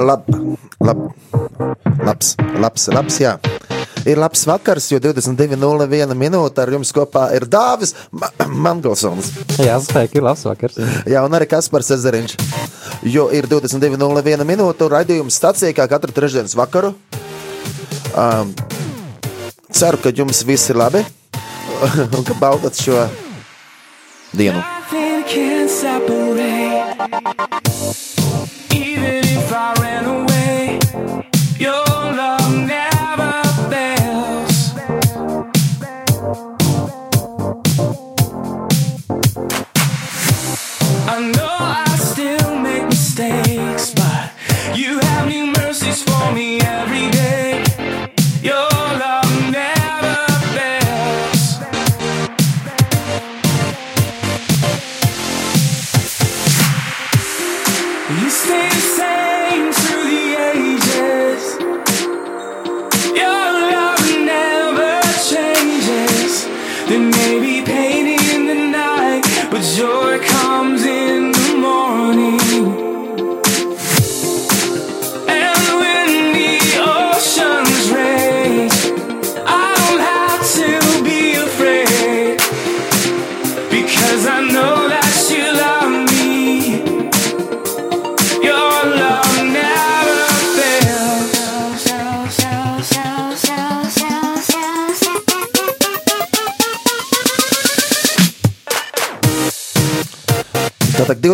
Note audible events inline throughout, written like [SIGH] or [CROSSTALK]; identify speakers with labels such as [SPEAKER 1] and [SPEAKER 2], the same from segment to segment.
[SPEAKER 1] lab, lab, labs, labs, labs, jā. Ir labs vakars, jo 22.01 minūte ar jums kopā ir Dāvis Ma Mangelsons.
[SPEAKER 2] Jā, sveiki, ir labs vakars.
[SPEAKER 1] Jā, un arī Kaspars Ezeriņš. Jo ir 22.01 minūte un raidījums stacija kā katru trešdienas vakaru. Um, ceru, ka jums viss ir labi [LAUGHS] un ka baudat šo dienu.
[SPEAKER 3] Nothing can separate.
[SPEAKER 1] You're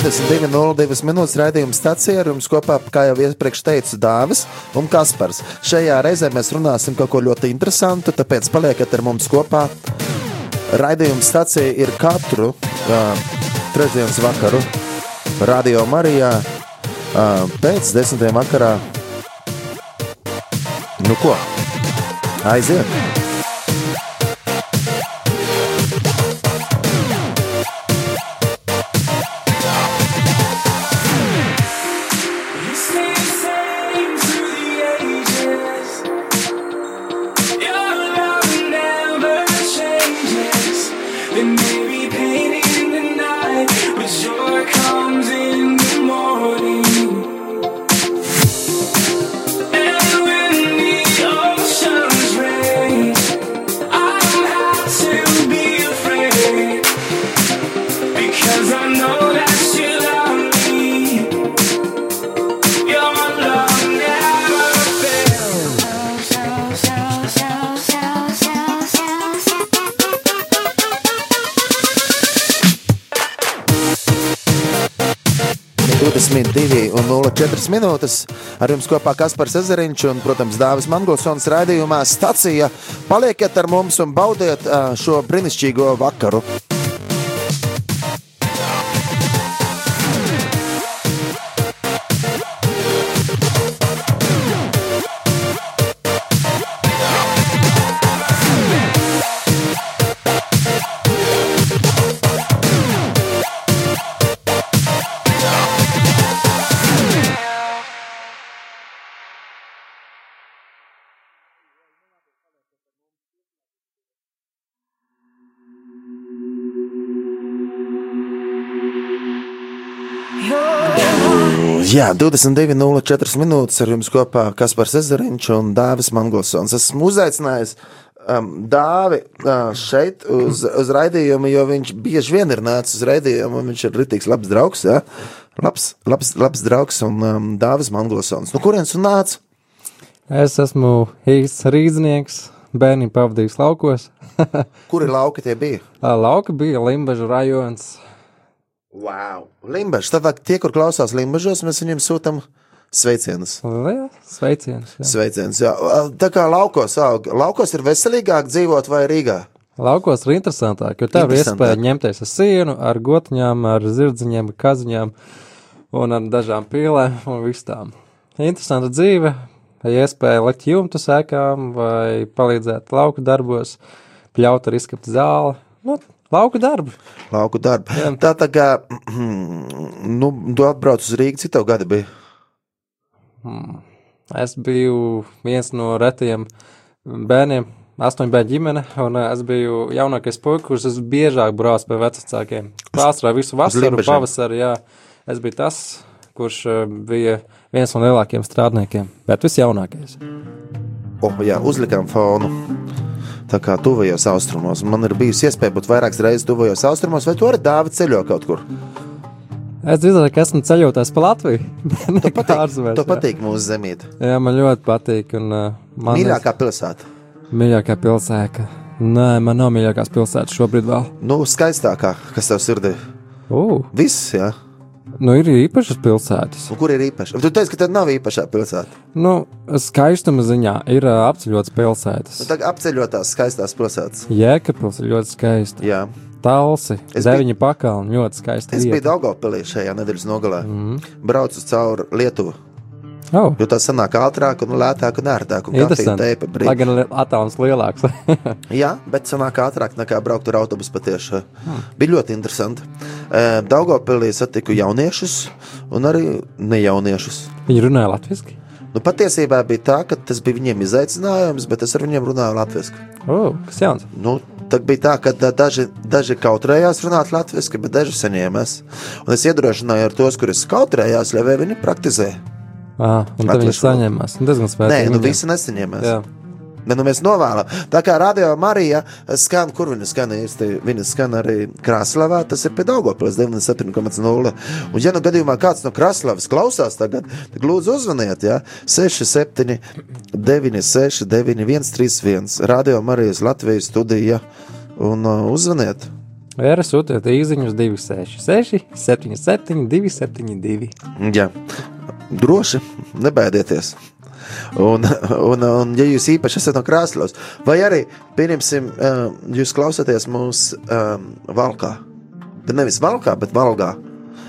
[SPEAKER 1] 22.02 minūtes raidījuma stācijā ar jums kopā, kā jau iepriekš teicu, Dāvis un Kaspars. Šajā reizē mēs runāsim kaut ko ļoti interesantu, tāpēc palieciet ar mums kopā. Raidījuma stācija ir katru uh, trešdienas vakaru Radio Marijā uh, pēc desmitiem vakarā. Nu ko? Aiziet! 22 un 04 minūtes. Ar jums kopā Kaspars Ezeriņš un, protams, Dāvis Mangolsons raidījumā stacija. Palieciet ar mums un baudiet šo brīnišķīgo vakaru. Jā, 22.04 minūtes ar jums kopā Kaspars Ezeriņš un Dāvis Mangolsons. Esmu uzaicinājis um, Dāvi uh, šeit uz, uz raidījumu, jo viņš bieži vien ir nācis uz raidījumu, viņš ir ritīgs labs draugs, jā. Labs, labs, labs draugs un um, Dāvis Mangolsons. Nu, kurienes tu nāc?
[SPEAKER 2] Es esmu īsts rīznieks, bērni pavadījis laukos. [LAUGHS]
[SPEAKER 1] Kuri lauki tie bija?
[SPEAKER 2] Lauka bija Limbažu rajons.
[SPEAKER 1] Wow! Limbažs, tad tie, kur klausās Limbažos, mēs viņiem sūtam sveicienus.
[SPEAKER 2] Jā, sveiciens. Jā.
[SPEAKER 1] Sveiciens, jā. Tā kā laukos aug. Laukos ir veselīgāk dzīvot vai Rīgā?
[SPEAKER 2] Laukos ir interesantāk, jo tev ir iespēja ņemties ar sienu, ar gotiņām, ar zirdziņiem, kaziņām un ar dažām pīlēm un visām. Interesanta dzīve, ja iespēja likt jumtu sēkām vai palīdzēt lauku darbos, pļaut ar izskapt zāli. Nu, Lauka darbi.
[SPEAKER 1] Lauku darbu.
[SPEAKER 2] Jā.
[SPEAKER 1] Tā tā kā, [CLEARS THROAT] nu, tu atbrauc uz Rīgas, cik tev gadi bija?
[SPEAKER 2] Es biju viens no retajiem bērniem, astoņu bērnu ģimene, un eh, es biju jaunākais puisis, kurš es biežāk braucu pie vecākiem. Pārsvarā visu vasaru, pavasaru, jā. Es biju tas, kurš eh, bija viens no lielākajiem strādniekiem, bet visjaunākais.
[SPEAKER 1] O, jā, uzlikām fonu. Tā kā tuvajos austrumos. Man ir bijusi iespēja būt vairākas reizes tuvajos austrumos, vai tu arī dāvi ceļo kaut kur?
[SPEAKER 2] Es dzirdēju, ka esmu ceļotājs pa Latviju. [LAUGHS]
[SPEAKER 1] Tev patīk,
[SPEAKER 2] jā.
[SPEAKER 1] patīk mūsu zemīte.
[SPEAKER 2] Jā, man ļoti patīk. Un, uh, man
[SPEAKER 1] Mīļākā pilsēta.
[SPEAKER 2] Mīļākā pilsēta. Nē, man nav mīļākās pilsētas šobrīd vēl.
[SPEAKER 1] Nu, skaistākā, kas tev sirdī.
[SPEAKER 2] Uh,
[SPEAKER 1] Viss, jā.
[SPEAKER 2] Nu, ir īpašas pilsētas.
[SPEAKER 1] Un kur ir īpaši? Tu teici, ka tev nav īpašā pilsēta.
[SPEAKER 2] Nu, skaistuma ziņā ir uh, apceļotas pilsētas.
[SPEAKER 1] Nu, tagad apceļotās skaistās pilsētas.
[SPEAKER 2] Jēkabils ir ļoti skaisti.
[SPEAKER 1] Jā.
[SPEAKER 2] Talsi,
[SPEAKER 1] Es
[SPEAKER 2] deviņi pakalni, ļoti skaisti.
[SPEAKER 1] Es biju Daugopilī šajā nedēļas nogalē. Mm. Braucu cauri Lietuvu.
[SPEAKER 2] Oh,
[SPEAKER 1] Jo tā sanāk ātrāk, un lētāk un ērtāk. Un teipa brīv.
[SPEAKER 2] Lai gan attālums lielāks. [LAUGHS]
[SPEAKER 1] Jā, bet sanāk ātrāk nekā braukt ar autobusu patiešām. Hmm. Bija ļoti interesanti. Eh, Daugopilī satiku jauniešus un arī nejauniešus.
[SPEAKER 2] Viņi runāja latviešu.
[SPEAKER 1] Nu, patiesībā bija tā, ka tas bija viņiem izaicinājums, bet es ar viņiem runāju latviešu.
[SPEAKER 2] Oh, kas jauns?
[SPEAKER 1] Nu, tad bija tā, ka da- daži, daži kautrējās runāt latviešu, bet daži saņēmās. Un es iedrošināju ar tos, kurus kautrējās, lai viņi praktizē.
[SPEAKER 2] Ah, un tad viņi saņēmās. Nu, Diezgan
[SPEAKER 1] Nē,
[SPEAKER 2] spēcīgi.
[SPEAKER 1] nu
[SPEAKER 2] viņiem.
[SPEAKER 1] visi nesaņēmās.
[SPEAKER 2] Jā.
[SPEAKER 1] Ne, nu mēs novēlam. Tā kā radio Marija skan, kur viņa skan īsti, viņa skan arī Krasnodarbā, tas ir Daugopils 97,0. Un, ja nu gadījumā kāds no Krasnodarbas klausās tagad, tad lūdzu uzvaniet, ja 67, 96, 91, 31, radio Marijas Latvijas studija un uh, uzvaniet.
[SPEAKER 2] Vēra sūtiet īsiņus 266, 77, 272.
[SPEAKER 1] Jā, droši, nebaidieties. Un, un, un, ja jūs īpaši esat no Krasnodas, vai arī, pieņemsim, eh, jūs klausāties mūsu um, valkā, Bet nevis valkā, bet valgā.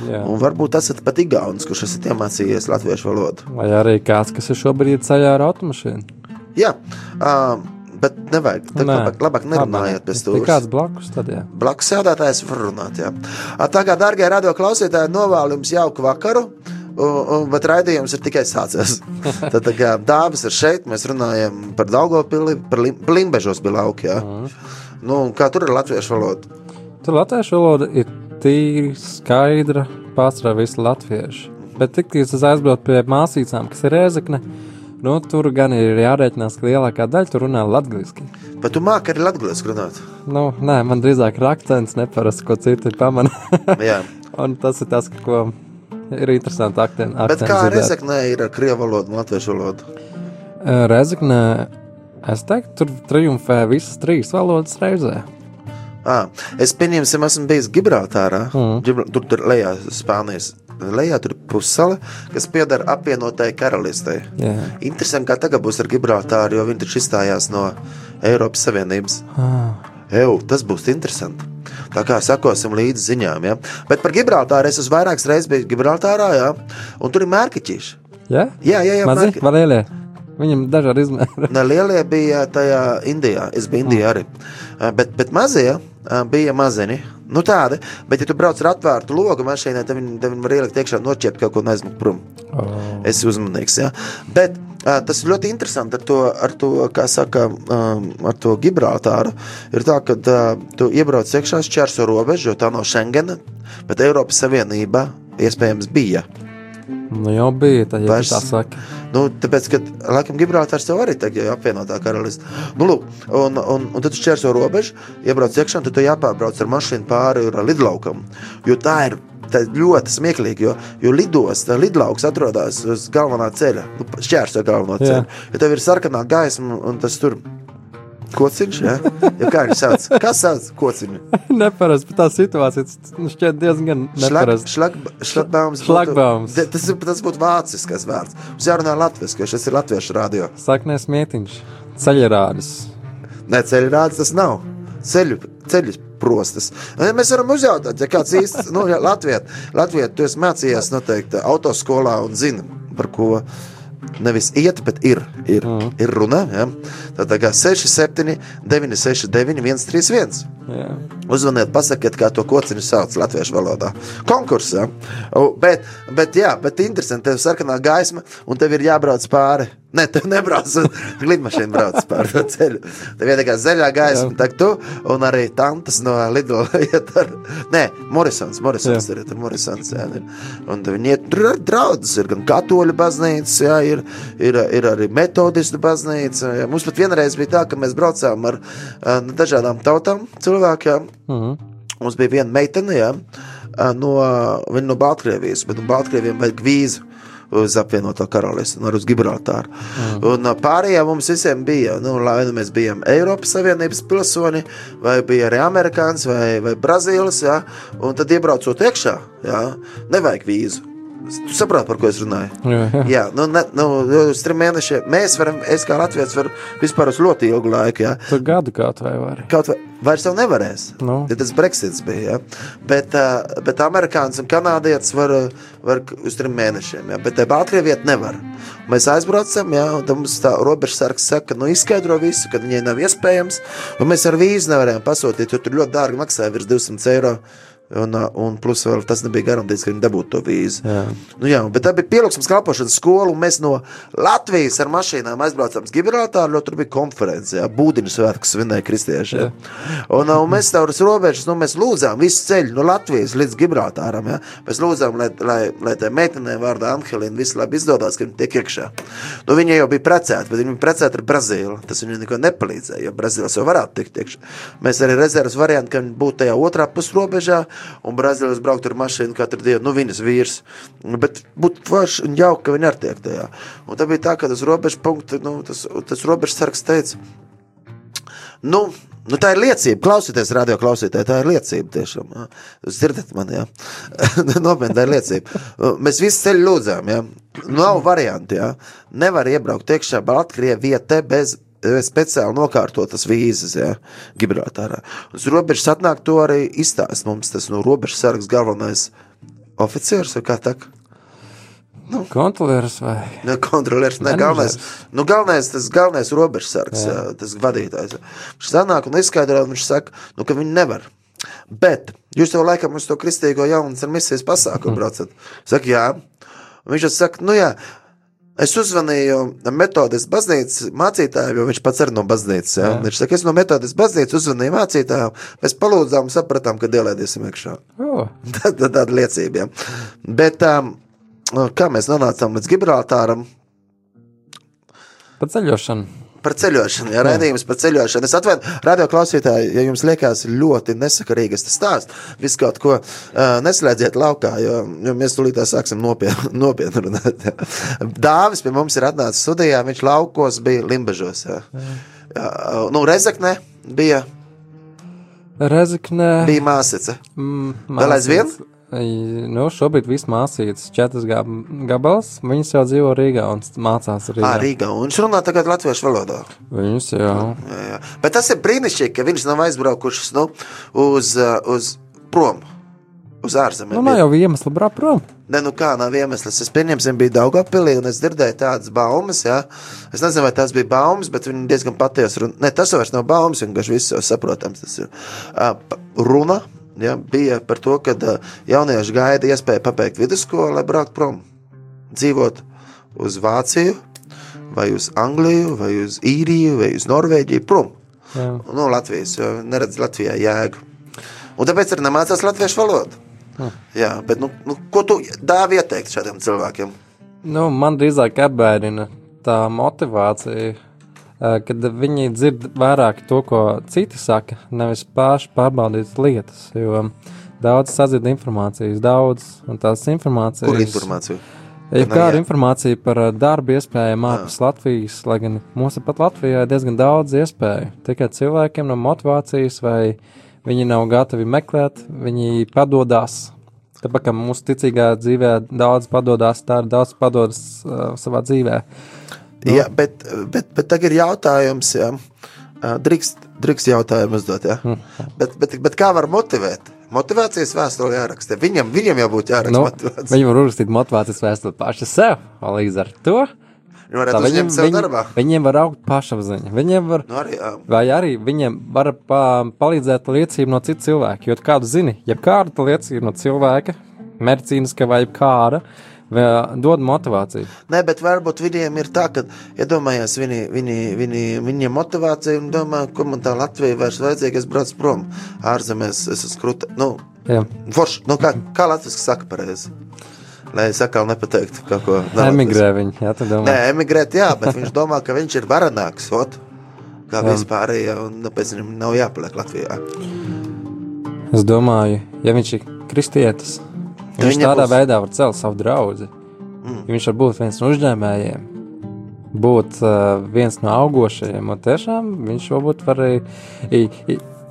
[SPEAKER 2] Jā.
[SPEAKER 1] Un varbūt esat pat igaunis, kurš esat iemācījies latviešu valodu.
[SPEAKER 2] Vai arī kāds, kas ir šobrīd ceļā ar automašīnu?
[SPEAKER 1] Jā, uh, bet nevajag. Tad
[SPEAKER 2] Nē.
[SPEAKER 1] labāk, labāk nerunājiet
[SPEAKER 2] Ja
[SPEAKER 1] tam.
[SPEAKER 2] kāds blakus tad jā.
[SPEAKER 1] Blakus sēdētājs var runāt. Jā. Tā kā, darbie radio klausītāji, novēlu jums jauku vakaru. Un, un, bet raidījums ir tikai sācies. [LAUGHS] Tad, tā kā dāmas ir šeit, mēs runājam par Daugopili, par Lim- Limbežos bija lauki. Jā. Nu, un kā tur ir latviešu valoda?
[SPEAKER 2] Tur latviešu valoda ir tīri skaidra, pārsvarā visi latvieši. Bet tik līdz es aizbraucu pie māsīcām, kas ir rēzakne, nu, tur gan ir jārēķinās, ka lielākā daļa tur runā latviešu.
[SPEAKER 1] Bet tu māki arī latviešu runāt.
[SPEAKER 2] Nu, nē, man drīzāk ir akcents, neparasti, ko citi pamana.
[SPEAKER 1] Jā. [LAUGHS]
[SPEAKER 2] un tas ir tas, ko ir interesanti akcents.
[SPEAKER 1] Bet kā Rezeknē ir ar krievu valodu un latviešu valodu?
[SPEAKER 2] Rezeknē, es teiktu, tur triumfē visas trīs valodas reizē.
[SPEAKER 1] À, es pieņemsim, esmu bijis Gibraltārā. Mm. Gibra, tur tur lejā Spānijas. Lejā tur ir pusele, kas pieder apvienotai karalistei.
[SPEAKER 2] Jā.
[SPEAKER 1] Interesanti, kā tagad būs ar Gibraltāru, jo viņi taču izstājās no Eiropas Savienības.
[SPEAKER 2] Ah,
[SPEAKER 1] Eju, tas būs interesanti. Tā kā sakosim līdzi ziņām. Ja? Bet par Gibraltāru es esmu vairākas reizes bijis Gibraltārā, ja? un tur ir mērķiķis.
[SPEAKER 2] jā,
[SPEAKER 1] Jā, jā, jā.
[SPEAKER 2] mazi lielie? Viņam dažādi izmēri. [LAUGHS]
[SPEAKER 1] Ne, lielie bija tajā Indijā. Es biju Indijā arī. Uh, Bet, bet mazie uh, bija maziņi. Nu, tādi. Bet, ja tu brauc ar atvērtu logu mašīnai, tad viņi, viņi var ielikt iekšā, noķert kaut ko un aizmukt prom.
[SPEAKER 2] Oh.
[SPEAKER 1] Es esmu uzmanīgs. Ja? Bet uh, tas ir ļoti interesanti ar to, ar to kā saka, um, ar to Gibraltāru. Ir tā, ka uh, tu iebrauc iekšā, šķērso robežu, jo tā nav Schengena, bet Eiropas Savienība iespējams bija.
[SPEAKER 2] Nu, jau bija tā, ja
[SPEAKER 1] Vairs-
[SPEAKER 2] tā saki.
[SPEAKER 1] Nu, tāpēc, ka laikam Gibraltārs jau arī tagad ir apvienotā karaliste. Nu, lūk, un, un, un tad tu šķērso robežu, iebrauc iekšā, tad tu jāpārbrauc ar mašīnu pāri ar lidlaukam. Jo tā ir. Tā ir ļoti smieklīgi, jo, jo lidosta, lidlauks atrodas uz galvenā ceļa. Nu, šķērso galveno
[SPEAKER 2] Jā.
[SPEAKER 1] ceļu. Ja tev ir sarkanā gaisma, un tas tur kociņš, ja? ja kā viņš sauc? Kas sauc kociņu? [LAUGHS]
[SPEAKER 2] Neparasti, bet tā situācija nu, šķiet diezgan neparasti.
[SPEAKER 1] Šlagbaums.
[SPEAKER 2] Šlagbaums.
[SPEAKER 1] Tas, ir- tas būtu vācisks vārds. Mums jārunā latviešu, jo šis ir latviešu radio.
[SPEAKER 2] Saknēs mietiņš, ceļrādis.
[SPEAKER 1] Nē, ceļu rāds tas nav. Ceļu, ceļu prostas. Mēs varam uzjautāt, ja kāds īsts, nu, ja Latvijā, Latvijā tu esi mācījies noteikti autoskolā un zini, par ko Nevis iet, bet ir. Ir, mm. ir runa. Ja? Tā tā kā 67, 969, 131.
[SPEAKER 2] Jā.
[SPEAKER 1] Uzvaniet, pasakiet, kā to kociņu sauc latviešu valodā. Konkursā. O, Bet, bet, jā, bet interesanti, tev ir sarkanā gaisma, un tev ir jābrauc pāri. Nē, tev nebrauc, lidmašīna brauc pāri to ceļu. Tev ir tā kā zaļā gaisma, tā tu un arī tantas no Lidla [LAUGHS] iet ar, nē, Morisons, Morisons
[SPEAKER 2] Jā.
[SPEAKER 1] ir, tur Morisons, jā, ir. Un viņi iet, tur ir draudzes, ir gan katoļu baznīcas, jā, ir, ir, ir arī metodistu baznīca. Jā. Mums pat vienreiz bija tā, ka mēs braucām ar uh, dažādām tautām cilvēkiem,
[SPEAKER 2] Mhm.
[SPEAKER 1] Mums bija viena meitene, ja, no, viņa no Baltkrievijas, bet no Baltkrieviem vajag vīzu uz apvienoto karalisti, no uz Gibraltāru. Mm. Un ā, pārējie mums visiem bija, nu, lai nu mēs bijām Eiropas Savienības pilsoni, vai bija arī amerikānis, vai, vai brazīlis, ja, un tad iebraucot iekšā, ja, nevajag vīzu. Tu saproti, par ko es runāju?
[SPEAKER 2] Jā, jā.
[SPEAKER 1] Jā, nu, ne, nu, uz trim mēnešiem mēs varam, es kā Latvijas varu vispār uz ļoti ilgu laiku, ja,
[SPEAKER 2] Tu gadu kaut vai vari.
[SPEAKER 1] Kaut vai vairs jau nevarēs.
[SPEAKER 2] Nu.
[SPEAKER 1] Ja tas Brexits bija. Ja? Bet, bet amerikānis un kanādietis var, var uz trim mēnešiem. Ja? Bet Baltkrievijā nevar. Mēs aizbraucam, ja, un tad mums tā robežsargs saka, nu izskaidro visu, ka viņai nav iespējams. Un mēs ar vīzu nevarējām pasūtīt, jo tur ļoti dārgi maksāja virs 200 eiro. Un, un plus vēl tas nebija garantēts, ka viņi dabūtu to vīzu.
[SPEAKER 2] Jā.
[SPEAKER 1] Nu, jā, bet tā bija pielūgsmes kalpošanas skola, un mēs no Latvijas ar mašīnām aizbraucām uz Gibraltāru, jo tur bija konference, jā, būdiņu svētkus svinēja kristieši. Jā. Un, uh, un mēs tur uz robežas, nu, mēs lūdzām visu ceļu no Latvijas līdz Gibraltāram, jā. Mēs lūdzām, lai, lai, lai tā meitenē vārdā Anhelīna viss labi izdodas, ka viņa tiek iekšā. Nu, viņa jau bija precēta, bet viņa bija precēta ar Brazīlu. Tas viņai neko nepalīdzēja, jo Brazīlis jau varētu tikt iekšā. Mēs arī rezerves variantu, ka viņa būtu tajā otrā pusrobežā, un Brazīlis brauktu ar mašīnu katru dienu, nu, viņas vīrs. Bet būtu forši un jauki, ka viņi arī tiek tajā. Un tā bija tā, ka tas robežu punkts, nu, tas, tas robežu sargs teica, nu, nu, tā ir liecība. Klausieties, radio klausītāji, tā ir liecība tiešām. jā. Jūs dzirdat mani, jā. [LAUGHS] Nopietni, tā ir liecība. Mēs visi ceļu lūdzām, jā. Nav varianti, jā. Nevar iebraukt iekšā Baltkrievijā bez speciāli nokārtotas vīzes, ja Gibraltārā. Uz robežas atnāk to arī izstāst mums tas no robežas sargs galvenais oficieris, vai kā tā?
[SPEAKER 2] Kontrolieris vai?
[SPEAKER 1] Ne, kontrolieris, ne, galvenais, nu, galvenais, tas galvenais robežsargs, jā. tas vadītājs. Viņš sanāk un izskaidro, un viņš saka, nu, ka viņi nevar. Bet jūs jau laikam uz to kristīgo jaunas ar misijas pasākumu [LAUGHS] braucat. Saka, jā. Un viņš saka, nu jā, es uzvanīju metodas baznīcas mācītājiem, jo viņš pats ir no baznīcas. Jā.
[SPEAKER 2] Jā.
[SPEAKER 1] Viņš saka, es no metodas baznīcas uzvanīju mācītājiem, mēs palūdzām sapratām, ka ielēdīsim iekšā.
[SPEAKER 2] O, [LAUGHS]
[SPEAKER 1] Tā, tā, tāda liecība. Jā. Bet um, kā mēs nonācām līdz Gibraltāram?
[SPEAKER 2] pa ceļošanu.
[SPEAKER 1] Par ceļošanu, ja raidījums par ceļošanu. Es atvainu, radio klausītāji, ja jums liekas ļoti nesakarīgas tas stāsts, visu kaut ko uh, neslēdziet laukā, jo, jo mēs tulīt sāksim nopietni [LAUGHS] nopietni runāt. jā. Dāvis pie mums ir atnācis studijā, viņš laukos bija Limbažos. Jā. Jā, nu, Rezekne bija,
[SPEAKER 2] Rezeknē.
[SPEAKER 1] bija māsica.
[SPEAKER 2] Mm,
[SPEAKER 1] Vēl aizvien?
[SPEAKER 2] Nu, šobrīd viss mācīts, četras gab gabals. Viņas jau dzīvo Rīgā un mācās Rīgā.
[SPEAKER 1] Ā, Rīgā, un viņš runā tagad latviešu valodā.
[SPEAKER 2] Viņas jau.
[SPEAKER 1] Jā, jā. Bet tas ir brīnišķīgi, ka viņš nav aizbraukušas nu, uz, uz prom, uz ārzemēm.
[SPEAKER 2] Nu, nav jau iemesla braukt prom.
[SPEAKER 1] Ne, nu kā nav iemesls. Es pieņemsim, bija Daugavpilī, un es dzirdēju tādas baumas, jā. Es nezinu, vai tās bija baumas, bet viņi diezgan patiesi runa. Ne, tas vairs nav baumas, vienkārši viss jau saprotams. Tas ir uh, runa, jā, bija par to, ka uh, jaunieši gaida iespēju pabeigt vidusskolu, lai brauktu prom. Dzīvot uz Vāciju, vai uz Angliju, vai uz Īriju, vai uz Norvēģiju, prom
[SPEAKER 2] Jā.
[SPEAKER 1] no Latvijas, jo neredz Latvijā jēgu. Un tāpēc arī nemācās latviešu valodu. Jā, bet nu, nu, ko tu dāvi ieteikt šādiem cilvēkiem?
[SPEAKER 2] Nu, man drīzāk apbēdina tā motivācija, eh, kad viņi dzird vairāk to, ko citi saka, nevis paši pārbaudīt lietas. Jo daudz sadzird informācijas, daudz, un tās informācijas.
[SPEAKER 1] Kur informāciju?
[SPEAKER 2] Ja kāda informācija par ā, darba iespējām ārpus Latvijas, lai gan mums pat Latvijā ir diezgan daudz iespēju. Tikai cilvēkiem no motivācijas, vai viņi nav gatavi meklēt, viņi padodas. Tāpēc, ka mūsu ticīgā dzīvē daudz padodas, tā ir daudz padodas uh, savā dzīvē.
[SPEAKER 1] Nu. Jā, bet, bet, bet tagad ir jautājums. Ā, drīkst, drīkst jautājumu uzdot, jā.
[SPEAKER 2] Hm.
[SPEAKER 1] Bet, bet, bet kā var motivēt? Motivācijas vēstule jāraksta. Viņam, viņam jau būtu jāraksta
[SPEAKER 2] Nu,
[SPEAKER 1] motivācija.
[SPEAKER 2] viņi var uzrakstīt motivācijas vēstuli paši sev, un līdz ar to
[SPEAKER 1] Viņi varētu uzņemt sev darbā.
[SPEAKER 2] viņiem var augt pašapziņa. Viņiem var,
[SPEAKER 1] Nu, arī, jā.
[SPEAKER 2] vai arī viņiem var pa, palīdzēt liecību no citu cilvēku. Jo kādu zini, ja kāda liecība no cilvēka, medicīniska vai kāda, dod motivāciju.
[SPEAKER 1] Nē, bet varbūt viņiem ir tā, ka, iedomājās, viņi, viņi, viņi, viņiem motivācija un domā, ko man tā Latvija vairs vajadzīga, es braucu prom ārzemēs, es esmu kruta. Nu,
[SPEAKER 2] Jā.
[SPEAKER 1] forši, nu, kā, kā Latvijas saka pareizi? Lai es atkal nepateiktu kaut ko.
[SPEAKER 2] Emigrē viņi. Jā, tu domā.
[SPEAKER 1] Nē, emigrēt, jā, bet viņš domā, ka viņš ir varenāks, ot, kā vispārējie, un tāpēc viņam nav jāpaliek Latvijā.
[SPEAKER 2] Es domāju, ja viņš ir kristietis, viņš
[SPEAKER 1] viņa
[SPEAKER 2] tādā
[SPEAKER 1] būs-
[SPEAKER 2] veidā var celt savu draugu. Mm. Viņš var būt viens no uzņēmējiem, būt uh, viens no augošajiem, un tiešām viņš varbūt var arī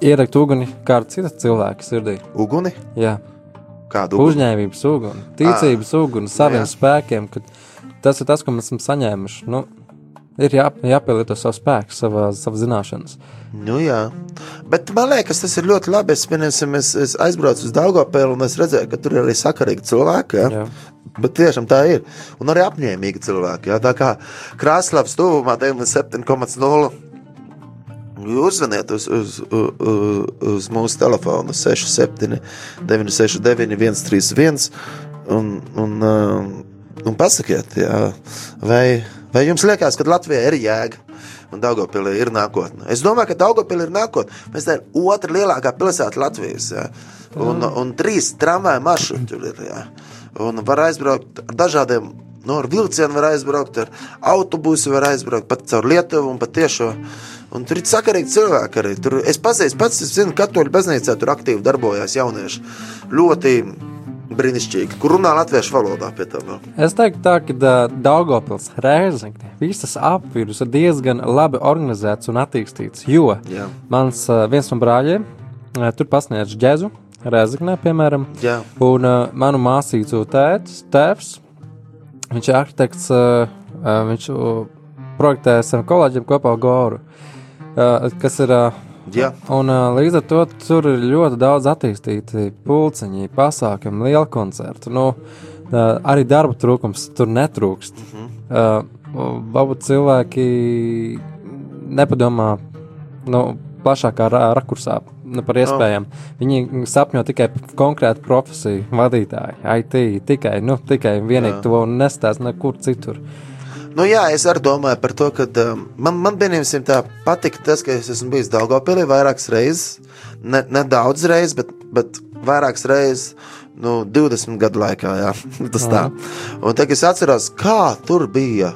[SPEAKER 2] ierakt uguni kāda cita cilvēka sirdī.
[SPEAKER 1] Uguni?
[SPEAKER 2] Jā,
[SPEAKER 1] Kādu uguni?
[SPEAKER 2] uzņēmības uguni, ticības uguni, saviem
[SPEAKER 1] jā.
[SPEAKER 2] spēkiem. Tas ir tas, ko mēs esam saņēmuši. Nu, ir jā, jāpielieto savu spēku, savā, savas zināšanas.
[SPEAKER 1] Nu, jā, bet man liekas, tas ir ļoti labi. Es, piemēram, es, es aizbraucu uz Dārgopēlu un es redzēju, ka tur ir arī sakarīgi cilvēki. Ja?
[SPEAKER 2] Jā.
[SPEAKER 1] Bet tiešām tā ir. Un arī apņēmīgi cilvēki. Ja? Tā kā Krasnodarbs tuvumā 97,0. Jūs zvaniet uz, uz, uz, uz mūsu telefonu 67, 969, 131 un, un, um, un pasakiet, jā, vai, vai jums liekas, ka Latvijā ir jēga un Daugopilī ir nākotne. Es domāju, ka Daugopilī ir nākotne. Mēs ir otra lielākā pilsēta Latvijas, jā, un, un trīs tramvaju maršruti ir, jā, un var aizbraukt ar dažādiem, nu, ar vilcienu var aizbraukt, ar autobusu var aizbraukt, pat caur Lietuvu un pat tiešo. Un tur ir sakarīgi cilvēki arī. Tur, es pazīstu, pats es zinu, ka katoļu baznīcā tur aktīvi darbojās jaunieši. Ļoti brīnišķīgi, kur runā latviešu valodā pie tam. vēl.
[SPEAKER 2] Es teiktu, tā, ka Daugopils, Rēzakne, visas apvidus ir diezgan labi organizēts un attīstīts. Jo
[SPEAKER 1] Jā.
[SPEAKER 2] mans viens no brāļiem tur pasniedz džēzu, Rēzaknē, piemēram,
[SPEAKER 1] Jā.
[SPEAKER 2] un uh, manu māsīcu tēvs, tēvs, viņš ir arhitekts, uh, viņš uh, projektē ar kolēģiem kopā Goru, uh, kas ir. Uh,
[SPEAKER 1] Jā.
[SPEAKER 2] Un, uh, līdz ar to tur ir ļoti daudz attīstīti pulciņi, pasākumi, liela koncerta. Nu, uh, arī darba trūkums tur netrūkst. Uh -huh. uh, varbūt cilvēki nepadomā nu, plašākā ra rakursā nu, par iespējām. Oh. Viņi sapņo tikai par konkrētu profesiju, vadītāju, IT, tikai, nu, tikai un vienīgi to un nestāst nekur citur.
[SPEAKER 1] Nu, jā, es arī domāju par to, ka um, man, man pieņemsim, tā patika tas, ka es esmu bijis Daugopilī vairākas reizes. Ne, ne daudz reizes, bet, bet vairākas reizes. Nu, 20 gadu laikā, jā, [LAUGHS] tas tā. Un tagad es atceros, kā tur bija.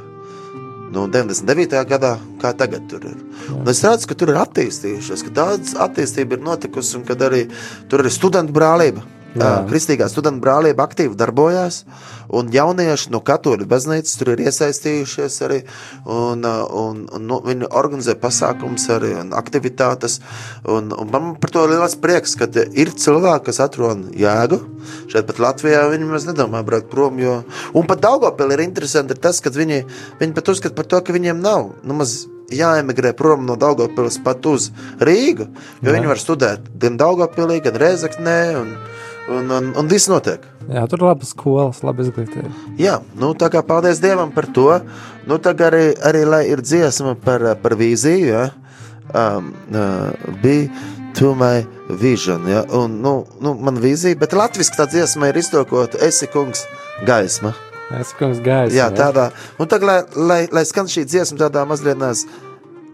[SPEAKER 1] Nu, 99. gadā, kā tagad tur ir. Un es redzu, ka tur ir attīstījušies, ka daudz attīstība ir notikusi, un kad arī tur ir studentu brālība. Jā. Kristīgā studentu brālība aktīvi darbojās, un jaunieši no katoļu baznīcas tur ir iesaistījušies arī. Un, un, un, nu, viņi organizē pasākumus arī aktivitātes. Un, un man par to ir liels prieks, ka ir cilvēki, kas atrod jēgu. Šeit pat Latvijā viņi maz nedomā braukt prom. Jo... Un pat Daugopilī ir interesanti ir tas, ka viņi, viņi pat uzskata par to, ka viņiem nav. Nu, maz, Jāemigrē prom no Daugopils pat uz Rīgu, jo Jā. viņi var studēt gan Daugopilī, gan Rezeknē, un, un, un, un viss notiek.
[SPEAKER 2] Jā, tur ir labas skolas, laba izglītība.
[SPEAKER 1] Jā, nu, tā kā paldies Dievam par to. Nu, tagad arī, arī lai ir dziesma par, par vīziju, ja? um, uh, bija to my vision. Ja? Un, nu, nu, man vīzija, bet latviski tā dziesma ir iztokota Esi kungs gaisma.
[SPEAKER 2] Es kungs gaisu.
[SPEAKER 1] Jā, tādā. Un tagad, lai, lai, lai skan šī dziesma tādā mazliet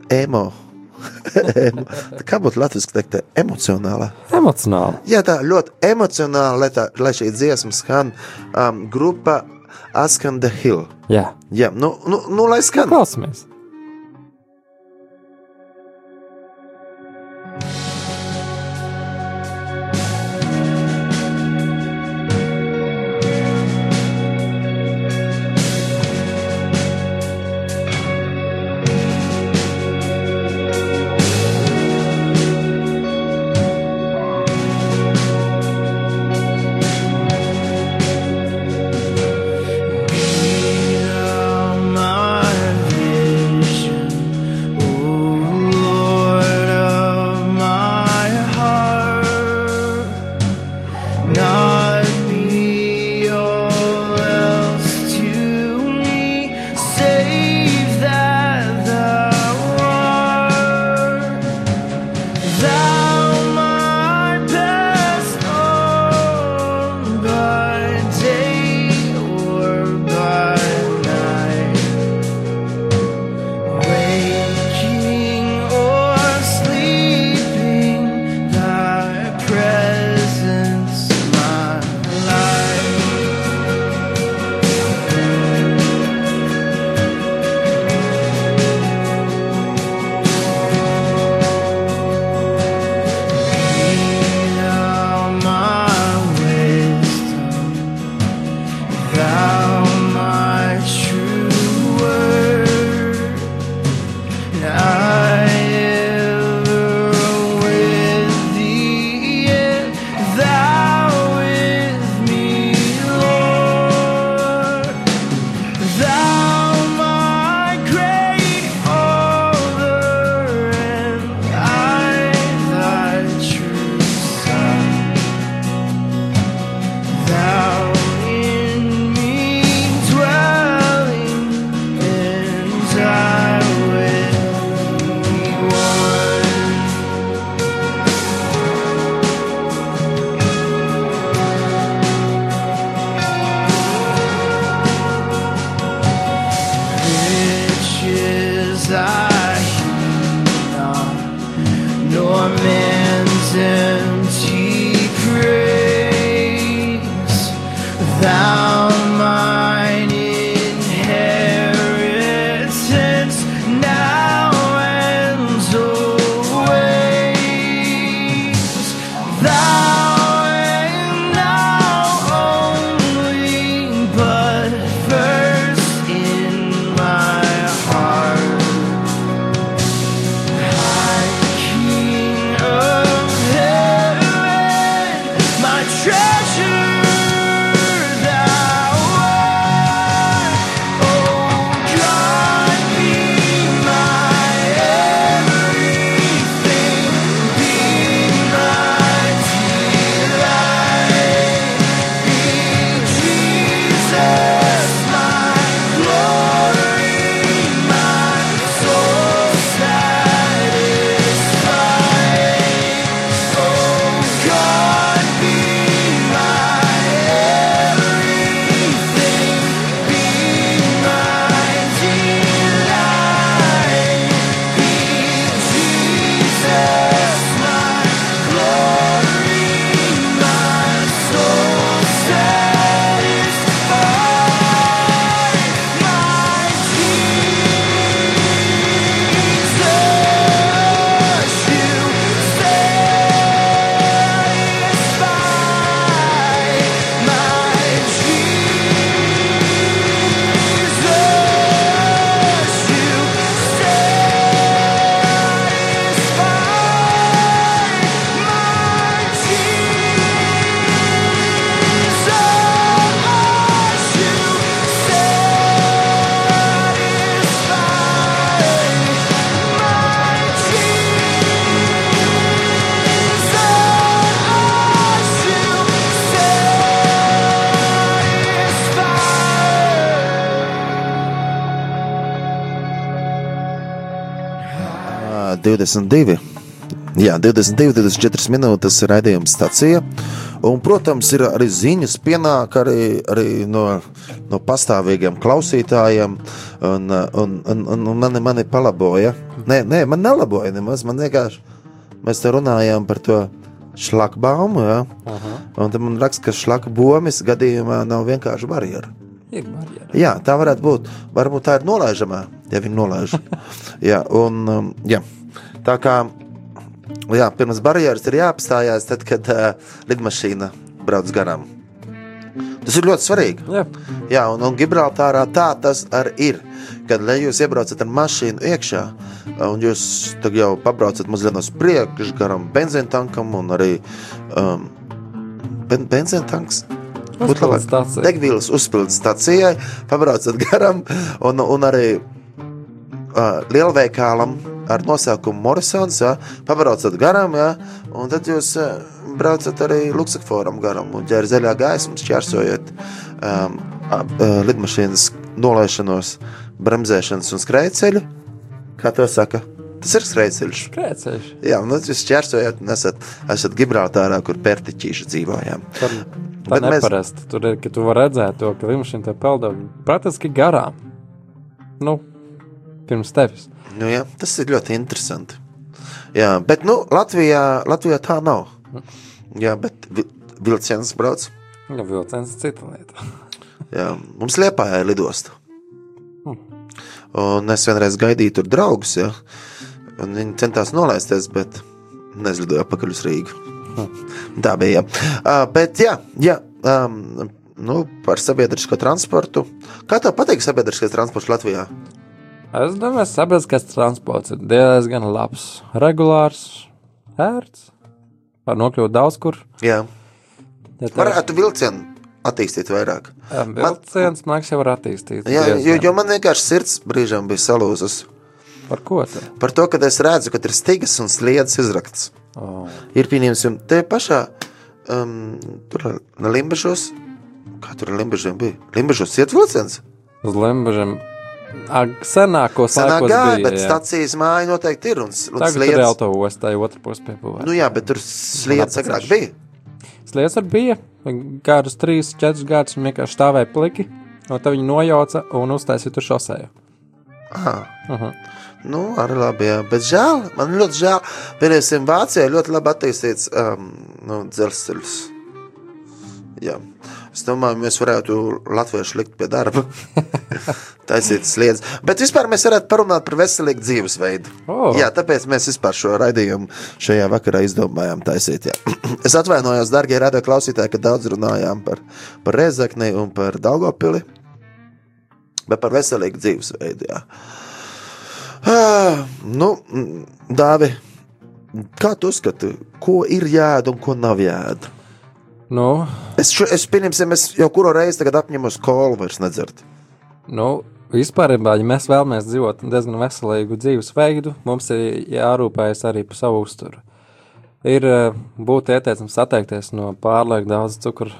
[SPEAKER 1] emo. [LAUGHS] Kā būtu latviski teikt, emocionālā?
[SPEAKER 2] Emocionāli.
[SPEAKER 1] Jā, tā ļoti emocionāli, lai, tā, lai šī dziesma skan um, grupa Askan the Hill.
[SPEAKER 2] Jā,
[SPEAKER 1] Jā, nu, nu, nu lai skan.
[SPEAKER 2] klausamies.
[SPEAKER 3] tormented
[SPEAKER 1] 22. Jā, 22, 24 minūtes raidījuma stācija. Un, protams, ir arī ziņas, pienāk arī, arī no, no pastāvīgiem klausītājiem. Un, un, un, un mani, mani palaboja. Nē, nē, man nelaboja nemaz. Man vienkārši mēs te runājām par to šlakbaumu. Ja? Un tad man raksta, ka šlakbaumas gadījumā nav vienkārši barjera.
[SPEAKER 2] Ir.
[SPEAKER 1] Jā, tā varētu būt. Varbūt tā ir nolaižamā, ja viņi nolaiž. [LAUGHS] jā, un, um, jā. Tā kā jā, pirms barjeras ir jāapstājās, tad, kad uh, lidmašīna brauc garām. Tas ir ļoti svarīgi.
[SPEAKER 2] Jā.
[SPEAKER 1] Jā, un, un Gibraltārā tā tas arī ir. Kad jūs iebraucat ar mašīnu iekšā, un jūs jau pabraucat mazliet no priekšu, garām benzīna tankam un arī um, ben, benzīna tanks. Būtu
[SPEAKER 2] Uzpildes
[SPEAKER 1] labāk.
[SPEAKER 2] stācija.
[SPEAKER 1] Degvielas uzpildes stācijai, pabraucat [LAUGHS] garām un, un arī uh, lielveikalam ar nosaukumu Morrisons. Ja, pabraucat garām, ja, un tad jūs uh, braucat arī Luksakforam garām un ķērat zaļā gaismu, šķērsojot um, uh, lidmašīnas nolaišanos, bremzēšanas un skrejceļu. Kā to saka? Tas ir skrejceļš.
[SPEAKER 2] Krēceļš.
[SPEAKER 1] Jā, tad jūs šķērsojat un esat, esat Gibraltārā, kur pērtiķīši dzīvojām.
[SPEAKER 2] Tā, tā
[SPEAKER 1] Bet mēs-
[SPEAKER 2] neparasti. Tur ir, ka tu vari redzēt to, ka lidmašīna te pelda praktiski garām. Nu, pirms tevis.
[SPEAKER 1] Nu, jā, tas ir ļoti interesanti. Jā, bet nu, Latvijā, Latvijā tā nav. Jā, bet vi- vilciens brauc.
[SPEAKER 2] Ja vilciens ir cita lieta. [LAUGHS]
[SPEAKER 1] Jā, mums liepā ir lidosta. Un es vienreiz gaidīju tur draugus, ja, un viņi centās nolaisties, bet nezlidoja atpakaļ uz Rīgu. Tā bija. Jā. Uh, bet, jā, jā um, nu, par sabiedrisko transportu. Kā tev patīk sabiedriskais transports Latvijā?
[SPEAKER 2] Es domāju, ka sabiedriskais transports ir diezgan labs, regulārs, ērts. Var nokļūt daudz kur.
[SPEAKER 1] Jā,
[SPEAKER 2] Ja tev-
[SPEAKER 1] varētu vilcienu attīstīt vairāk.
[SPEAKER 2] Jā, Vilciens, man liekas, jau var attīstīt.
[SPEAKER 1] Jā, jo,
[SPEAKER 2] diezgan.
[SPEAKER 1] jo man vienkārši sirds brīžām bija salūzus.
[SPEAKER 2] Par ko te?
[SPEAKER 1] Par to, ka es redzu, ka ir stigas un sliedas izrakts.
[SPEAKER 2] Oh.
[SPEAKER 1] Ir pieņemsim, te pašā um, tur Limbažos. Kā tur Limbažiem bija? Limbažos iet vilciens.
[SPEAKER 2] Uz Lembažiem. Ag, senākos
[SPEAKER 1] Senā
[SPEAKER 2] laikos
[SPEAKER 1] gāja,
[SPEAKER 2] bija,
[SPEAKER 1] bet
[SPEAKER 2] jā.
[SPEAKER 1] stacijas māja noteikti ir. Un, un
[SPEAKER 2] Tagad tur ir
[SPEAKER 1] sliedas.
[SPEAKER 2] autoostā, otru pusi piepūvē.
[SPEAKER 1] Nu jā, bet tur sliedas agrāk bija.
[SPEAKER 2] Sliedas arī bija. Kādus trīs, četrus gadus viņi vienkārši stāvēja pliki. Un tad viņi nojauca un uztaisīja tur šosēju.
[SPEAKER 1] Aha.
[SPEAKER 2] Aha.
[SPEAKER 1] Nu, arī labi, jā. Bet žēl, man ļoti žēl. Piemēram, Vācijā ļoti labi attīstīts um, nu, dzelzceļš. Jā. Es domāju, mēs varētu latviešu likt pie darba. [LAUGHS] Taisīt sliedas. Bet vispār mēs varētu parunāt par veselīgu dzīvesveidu.
[SPEAKER 2] O.
[SPEAKER 1] Jā, tāpēc mēs vispār šo raidījumu šajā vakarā izdomājām taisīt. Jā. [CLEARS THROAT] Es atvainojos, darbie radio klausītāji, ka daudz runājām par, par Rezekni un par Daugopili. Bet par veselīgu dzīvesveidu. Jā. Ah, nu, Dāvi, kā tu uzskati, ko ir jēda un ko nav jēda?
[SPEAKER 2] Nu,
[SPEAKER 1] Es, šo, es pieņemsim, es jau kuru reizi tagad apņemos kolu vairs nedzert.
[SPEAKER 2] nu, vispār, ja mēs vēlamies dzīvot diezgan veselīgu dzīvesveidu, mums ir jārūpējas arī par savu uzturu. Ir eh, būtu ieteicams atteikties no pārlieku daudz cukuru,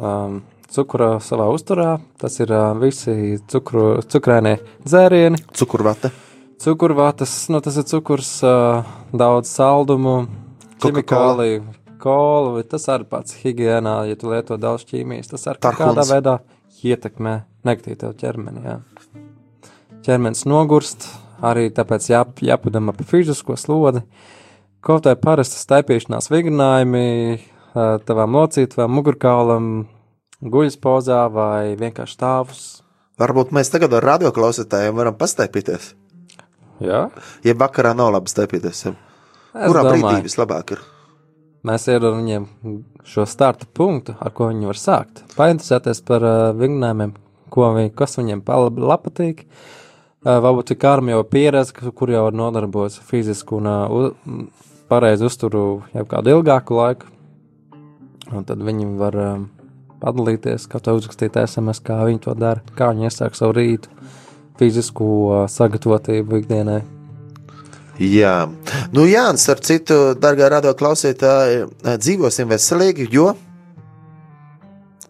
[SPEAKER 2] um, cukura savā uzturā. Tas ir uh, visi cukru, cukrainie dzērieni,
[SPEAKER 1] Cukurvate.
[SPEAKER 2] cukurvātas, nu, tas ir cukurs, uh, daudz saldumu, ķimikāliju, kolu. Tas arī pats higiēnā, ja tu lieto daudz ķīmijas, tas arī kādā veidā ietekmē negatīvi tev ķermeni. Jā. Ķermenis nogurst, arī tāpēc jā, jāpadama pa fizisko slodi. Kaut vai parasti staipīšanās vingrinājumi ā, tavam locītvam, mugurkaulam, guļas pozā vai vienkārši stāvus.
[SPEAKER 1] Varbūt mēs tagad ar radioklausītājiem varam pastaipīties.
[SPEAKER 2] Jā,
[SPEAKER 1] Ja vakarā nav labi staipīties, kurā brīdī
[SPEAKER 2] domāju,
[SPEAKER 1] vislabāk ir?
[SPEAKER 2] Mēs ierodam viņiem šo starta punktu, ar ko viņi var sākt. Painteresēties par uh, vingrinājumiem, viņi, kas viņiem patīk. Uh, varbūt ir kārma jau pieredze, kur jau var nodarboties ar fizisku un uh, pareizu uzturu jau kādu ilgāku laiku. Un tad viņi var um, padalīties, kā to uzrakstīt SMS, kā viņi to dara, kā viņi iesāk savu rītu, fizisku uh, sagatavotību ikdienai.
[SPEAKER 1] Jā, nu, Jānis, ar citu, darbā radio klausītāji, dzīvosim veselīgi, jo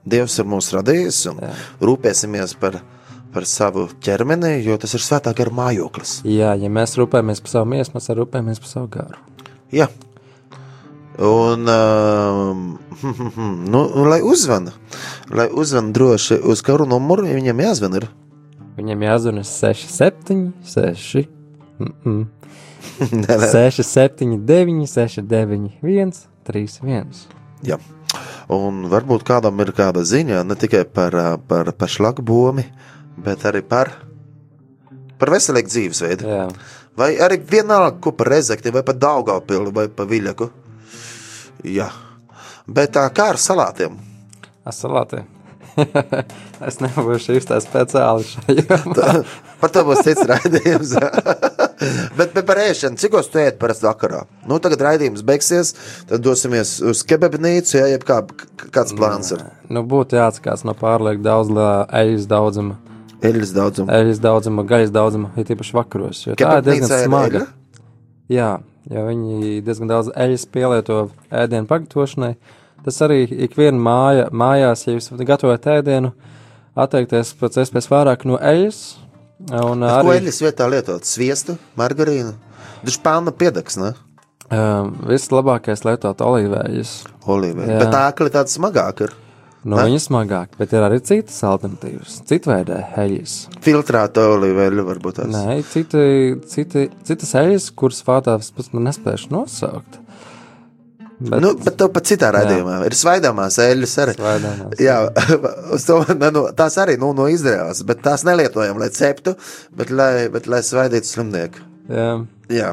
[SPEAKER 1] Dievs ir mūs radījis un
[SPEAKER 2] Jā.
[SPEAKER 1] rūpēsimies par, par savu ķermeni, jo tas ir svētā gara mājoklis.
[SPEAKER 2] Jā, ja mēs rūpējamies par savu miesu, mēs arī rūpējamies par savu garu.
[SPEAKER 1] Jā. Un, um, [LAUGHS] nu, un, lai uzvana, lai uzvana droši uz karu numuru, ja viņam jāzvan ir.
[SPEAKER 2] Viņam jāzvanā 6, 7, 6, mm -mm. [LAUGHS]
[SPEAKER 1] Nē, nē.
[SPEAKER 2] 6, 7, 9, 6, 9, 1, 3, 1.
[SPEAKER 1] Jā. Un varbūt kādam ir kāda ziņa ne tikai par, par, par šlagbomi, bet arī par, par veselīgu dzīvesveidu.
[SPEAKER 2] Jā,
[SPEAKER 1] Vai arī vienalga, ko par rezekti, vai par daugaupili, vai par viļaku. Jā. Bet tā kā ar salātiem.
[SPEAKER 2] asalātē. [LAUGHS] es nebūšu īstā speciāli šajā. [LAUGHS]
[SPEAKER 1] Par to būs cits raidījums. [LAUGHS] bet, bet par ēšanu, cik jūs ejat parasti vakarā? Nu, tagad raidījums beigsies, tad dosimies uz kebabnīcu, ja kā, kāds plāns ir.
[SPEAKER 2] Nu, būtu jāatskās no pārlieku daudz eļļas daudzuma,
[SPEAKER 1] Eļļas daudzums.
[SPEAKER 2] eļļas daudzuma, gaļas daudzuma, ir tīpaši vakaros. Tā ir diezgan smaga.
[SPEAKER 1] eļļa?
[SPEAKER 2] Jā, jo viņi diezgan daudz eļļas pielieto ēdienu pagatavošanai. Tas arī ikviena māja, mājās, ja jūs gatavojat ēdienu, atteikties pēc iespējas vairāk no eļļas. Un
[SPEAKER 1] Bet Ko
[SPEAKER 2] arī
[SPEAKER 1] eļļas vietā lietot? Sviestu, margarīnu? Taču pelna piedeks, ne?
[SPEAKER 2] um, vislabākais lietot olīveļus.
[SPEAKER 1] Olīvē.
[SPEAKER 2] Jā.
[SPEAKER 1] Bet tā kvalitāte smagāk ir.
[SPEAKER 2] No
[SPEAKER 1] Ne?
[SPEAKER 2] viņas smagāk, bet ir arī citas alternatīvas, citveidē eļļas.
[SPEAKER 1] Filtrēta olīveļa varbūt tās.
[SPEAKER 2] Nē, citi, citi, citas eļļas, kuras vārtās pats man nespēšu nosaukt. Bet,
[SPEAKER 1] Nu, bet to pat citā raidījumā ir svaidāmās eļļas arī.
[SPEAKER 2] Svaidāmās.
[SPEAKER 1] Jā, [LAUGHS] to, nu, tās arī nu, no Izraels, bet tās nelietojam, lai ceptu, bet lai, bet, lai svaidītu slimnieku.
[SPEAKER 2] jā,
[SPEAKER 1] Jā,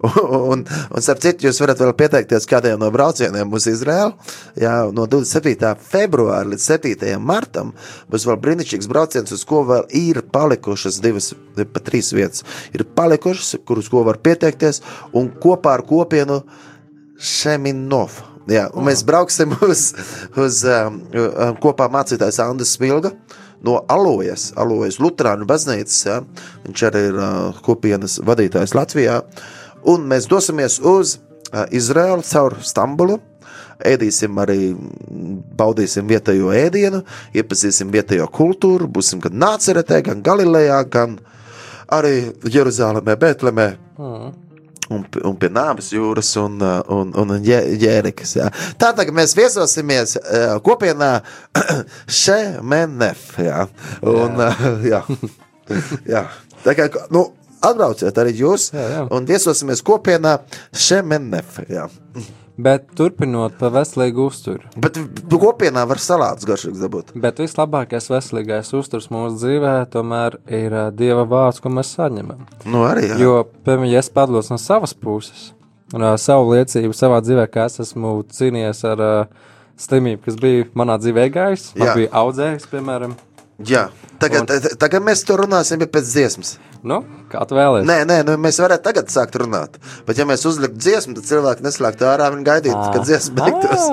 [SPEAKER 1] [LAUGHS] un, un, starp citu, jūs varat vēl pieteikties kādiem no braucieniem uz Izraelu. Jā, no 27. februāra līdz 7. martam būs vēl brīnišķīgs brauciens, uz ko vēl ir palikušas divas, pat trīs vietas. Ir palikušas, kurus ko var pieteikties, un kopā ar kopienu Šeminov. Jā, un mēs brauksim uz, uz um, um, kopā mācītājs Andris Smilga. No Alojas, Alojas Lutāņu baznīcas. Ja? Viņš arī ir uh, kopienas vadītājs Latvijā. Un mēs dosimies uz uh, Izraelu caur Stambulu. Ēdīsim arī, mm, baudīsim vietējo ēdienu, iepazīsim vietējo kultūru, būsim gan Nāceretē, gan Galilejā, gan arī Jeruzalemē, Betlemē un, un pie nāves jūras un, uh, un, un Jē- Jērikas. jā. Tā tagad mēs viesosimies uh, kopienā [CLEARS THROAT] Šemenef. Jā. Un. Uh, [LAUGHS] jā. jā. Tā kā, nu, atbrauciet arī jūs
[SPEAKER 2] Jā, jā.
[SPEAKER 1] un viesosimies kopienā Šemenef. Jā.
[SPEAKER 2] Bet turpinot par veselīgu uzturu.
[SPEAKER 1] Bet kopienā var salātus garšīgus dabūt.
[SPEAKER 2] Bet vislabākais veselīgais uzturs mūsu dzīvē tomēr ir ā, Dieva vārds, ko mēs saņemam.
[SPEAKER 1] Nu, arī. Jā.
[SPEAKER 2] Jo, piemēram, ja es padlos no savas puses, un ā, savu liecību savā dzīvē, kā es esmu cīnījies ar ā, slimību, kas bija manā dzīvē gājis, man
[SPEAKER 1] Jā.
[SPEAKER 2] bija audzējis, piemēram.
[SPEAKER 1] Jā. Tagad, un... tagad mēs tur runāsim pēc dziesmas.
[SPEAKER 2] Nu, kā tu vēlies?
[SPEAKER 1] Nē, nē, nu, mēs varētu tagad sākt runāt. Bet, ja mēs uzliktu dziesmu, tad cilvēki neslēgtu ārā un gaidītu, kad dziesma beigtos.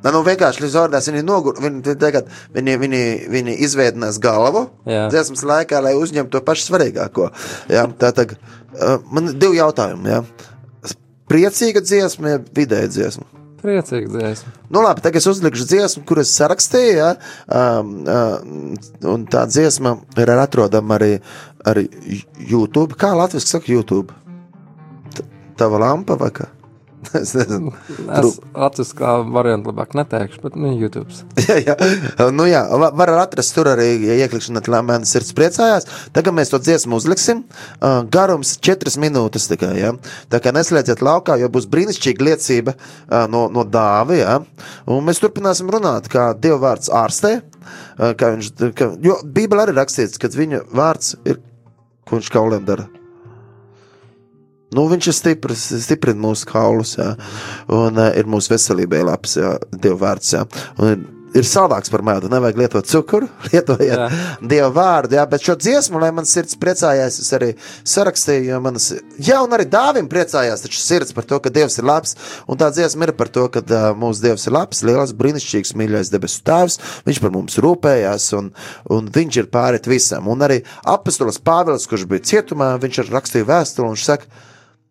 [SPEAKER 1] Nē, nu vienkārši līdz ordās viņi nogur, viņi, tagad, viņi, viņi, viņi izveidinās galvu
[SPEAKER 2] Jā.
[SPEAKER 1] dziesmas laikā, lai uzņemtu to pašu svarīgāko. Jā, tā tagad uh, man ir divi jautājumi. Jā. Priecīga dziesma, ja vidēja dziesma.
[SPEAKER 2] Priecīgi dziesma.
[SPEAKER 1] Nu, labi, tagad es uzlikšu dziesmu, kuras sarakstīju. Ja? Um, un tā dziesma ir atrodama arī, arī YouTube. Kā Latvijas saka, YouTube? T- Tava lampa vai kā? [LAUGHS] Es nezinu.
[SPEAKER 2] Es Latvijas kā variantu labāk neteikšu, bet nu, YouTube. [LAUGHS]
[SPEAKER 1] jā, jā. Nu, jā, va- var atrast tur arī, ja ieklikšana mēnesis sirds priecājās. Tagad mēs to dziesmu uzliksim. Garums 4 minūtes tikai. Ja? Tā kā neslēdziet laukā, jo būs brīnišķīga liecība no, no dāvi. Ja? Un mēs turpināsim runāt, kā Dieva vārds ārstē. Kā viņš, ka, jo Bībelē arī rakstīts, ka viņa vārds ir, ko viņš kauliem dara. Nu, viņš ir stiprs, stiprina mūsu kaulus, jā. un uh, ir mūsu veselībai labs, jā, Dieva vārds. Jā. Un ir, ir saldāks par medu, nevajag lietot cukuru, [LAUGHS] lietojiet
[SPEAKER 2] Jā.
[SPEAKER 1] Dieva vārdu, jā, bet šo dziesmu, lai man sirds priecājās, es arī sarakstīju, jo manas, jā, un arī dāvim priecājās, taču sirds par to, ka Dievs ir labs, un tā dziesma ir par to, ka uh, mūsu Dievs ir labs, lielais, brīnišķīgs, mīļais debesu tēvs, viņš par mums rūpējās, un, un viņš ir pārit visam, un arī apastolas Pāvils, kurš bija cietumā, viņš ir rakstīja vēstuli, un viņš saka,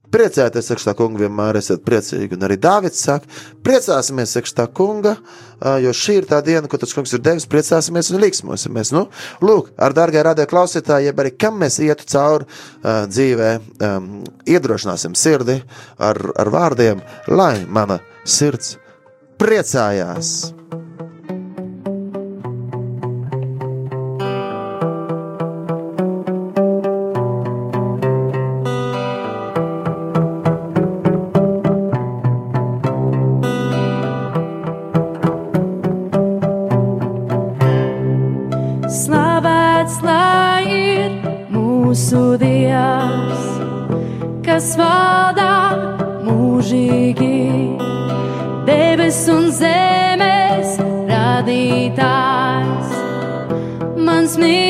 [SPEAKER 4] Priecājieties, saka, kungi, vienmēr esat priecīgi. Un arī Dārvids saka, priecāsimies, saka, kunga, jo šī ir tā diena, ko tas kungs ir devis, priecāsimies un līksmosimies. Nu, lūk, ar dārgai radio klausītāji, jeb arī kam mēs ietu cauri uh, dzīvē, um, iedrošināsim sirdi ar, ar vārdiem, lai mana sirds priecājās.
[SPEAKER 5] mūsu Dievs, kas valdā mūžīgi, debes un zemes radītājs. Mans
[SPEAKER 4] mīļākais.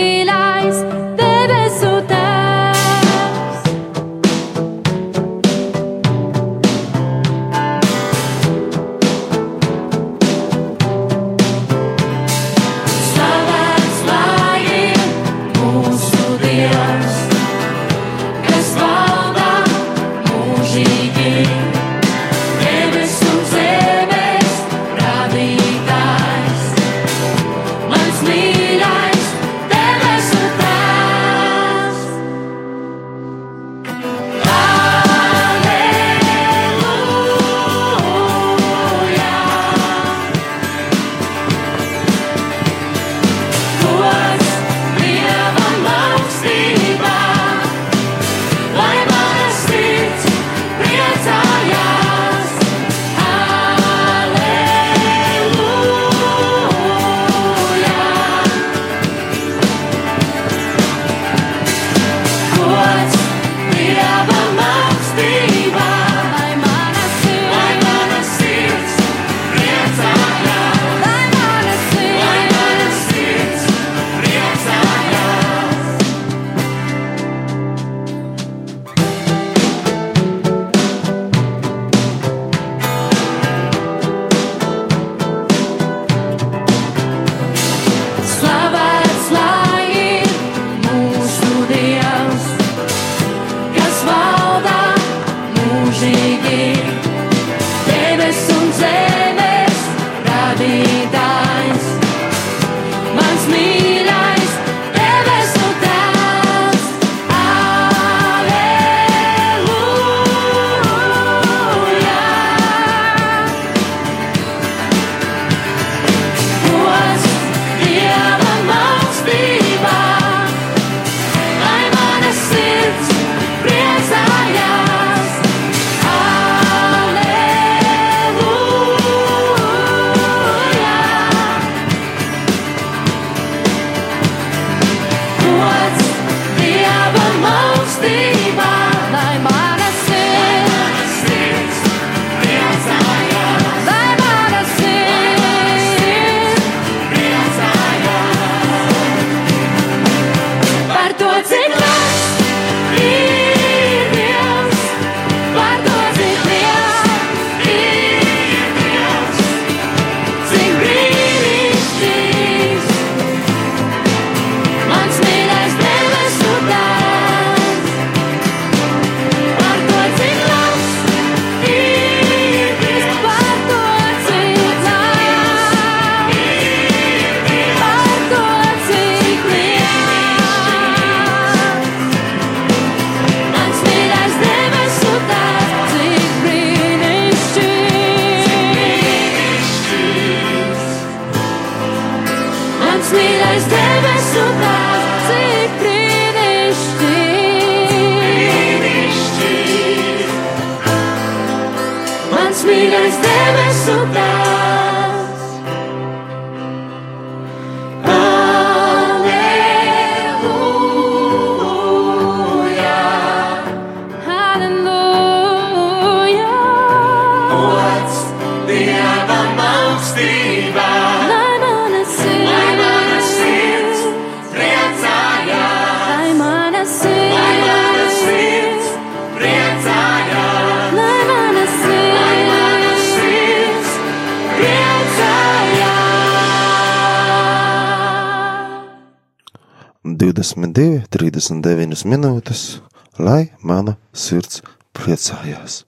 [SPEAKER 4] 29 minūtes, lai mana sirds
[SPEAKER 1] priecājās.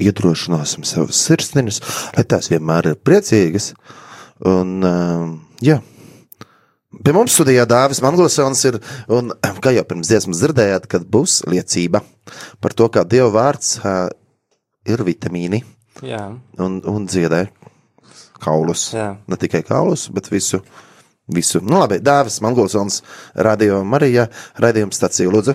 [SPEAKER 1] Iedrošināsim savus sirsniņus, lai tās vienmēr ir priecīgas. Un, um, jā. Pie mums studijā Dāvis Manglesons ir, un [CLEARS THROAT] kā jau pirms dziesmas dzirdējāt, kad būs liecība par to, kā Dieva vārds uh, ir vitamīni
[SPEAKER 2] Jā.
[SPEAKER 1] un, un dziedē kaulus.
[SPEAKER 2] Jā.
[SPEAKER 1] Ne tikai kaulus, bet visu Visu. Nu, labi, Dāvis Manglasons, Radio Marija, raidījuma stācija Lūdzu.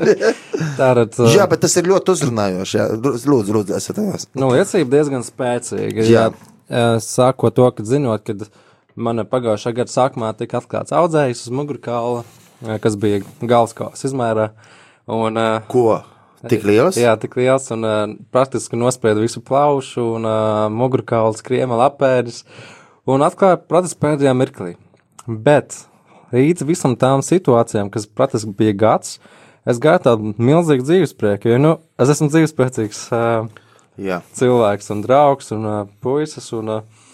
[SPEAKER 1] [LAUGHS]
[SPEAKER 2] tātad. uh,
[SPEAKER 1] Jā, bet tas ir ļoti uzrunājoši. Jā. Lūdzu, lūdzu, esat tās.
[SPEAKER 2] Nu, liecība diezgan spēcīga.
[SPEAKER 1] Jā.
[SPEAKER 2] Jā, sākot to, ka zinot, ka mana pagājušā gada sākumā tika atklāts audzējs uz mugurkaula, kas bija galvaskausa izmērā. Un, eh,
[SPEAKER 1] Ko? Tik liels?
[SPEAKER 2] Jā, tik liels un uh, praktiski nosprieda visu plaušu un uh, mugurkauls, kriemela apēdis un atklāja procesu pēdējā mirklī. Bet līdz visam tām situācijām, kas praktiski bija gads, es gāju tādu milzīgu dzīvesprieku, jo, nu, es esmu dzīvespriecīgs uh,
[SPEAKER 1] Jā.
[SPEAKER 2] cilvēks un draugs un uh, puisis un uh,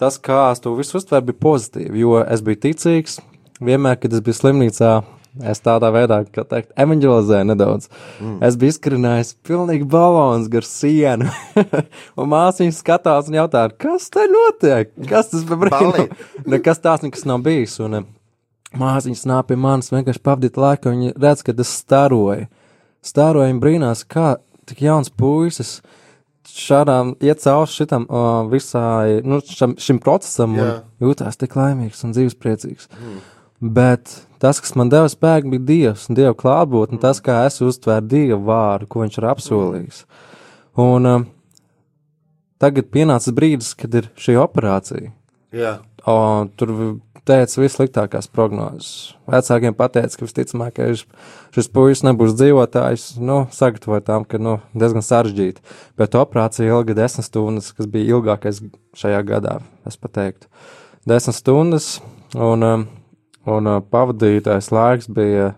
[SPEAKER 2] tas, kā es to visu uztveru, bija pozitīvi, jo es biju ticīgs, vienmēr, kad es biju slimnīcā, Es tādā veidā, kā teikt, evanģelizēju nedaudz. Mm. Es biju izkarinājis pilnīgi balons gar sienu. [LAUGHS] un māsīņa skatās un jautā, kas te notiek? Kas tas par brīnumu? [LAUGHS] Nekas tāds nekas nav bijis. Un eh, māsīņa nāk pie manis vienkārši pavadīt laiku, un viņa redz, ka es staroju. Staroju un brīnās, kā tik jauns puisis šādām iet cauri šitam uh, visai, nu, šam, šim procesam
[SPEAKER 1] Jā.
[SPEAKER 2] un jūtās tik laimīgs un dzīvespriecīgs. Mm. Bet tas, kas man deva spēku, bija Dievs un Dieva klātbūtne, tas, kā es uztvēru Dieva vārdu, ko Viņš ir apsolījis. Un um, tagad pienācis brīdis, kad ir šī operācija.
[SPEAKER 1] Jā.
[SPEAKER 2] O, tur teica vissliktākās prognozes. Vecākiem pateica, ka visticamāk, ka šis puisis nebūs dzīvotājs. Nu, sagatavoja tam, ka nu, diezgan sarežģīti. Bet operācija ilga desmit stundas, kas bija ilgākais šajā gadā, es pateiktu. Desmit stundas, un, um, un uh, pavadītais laiks bija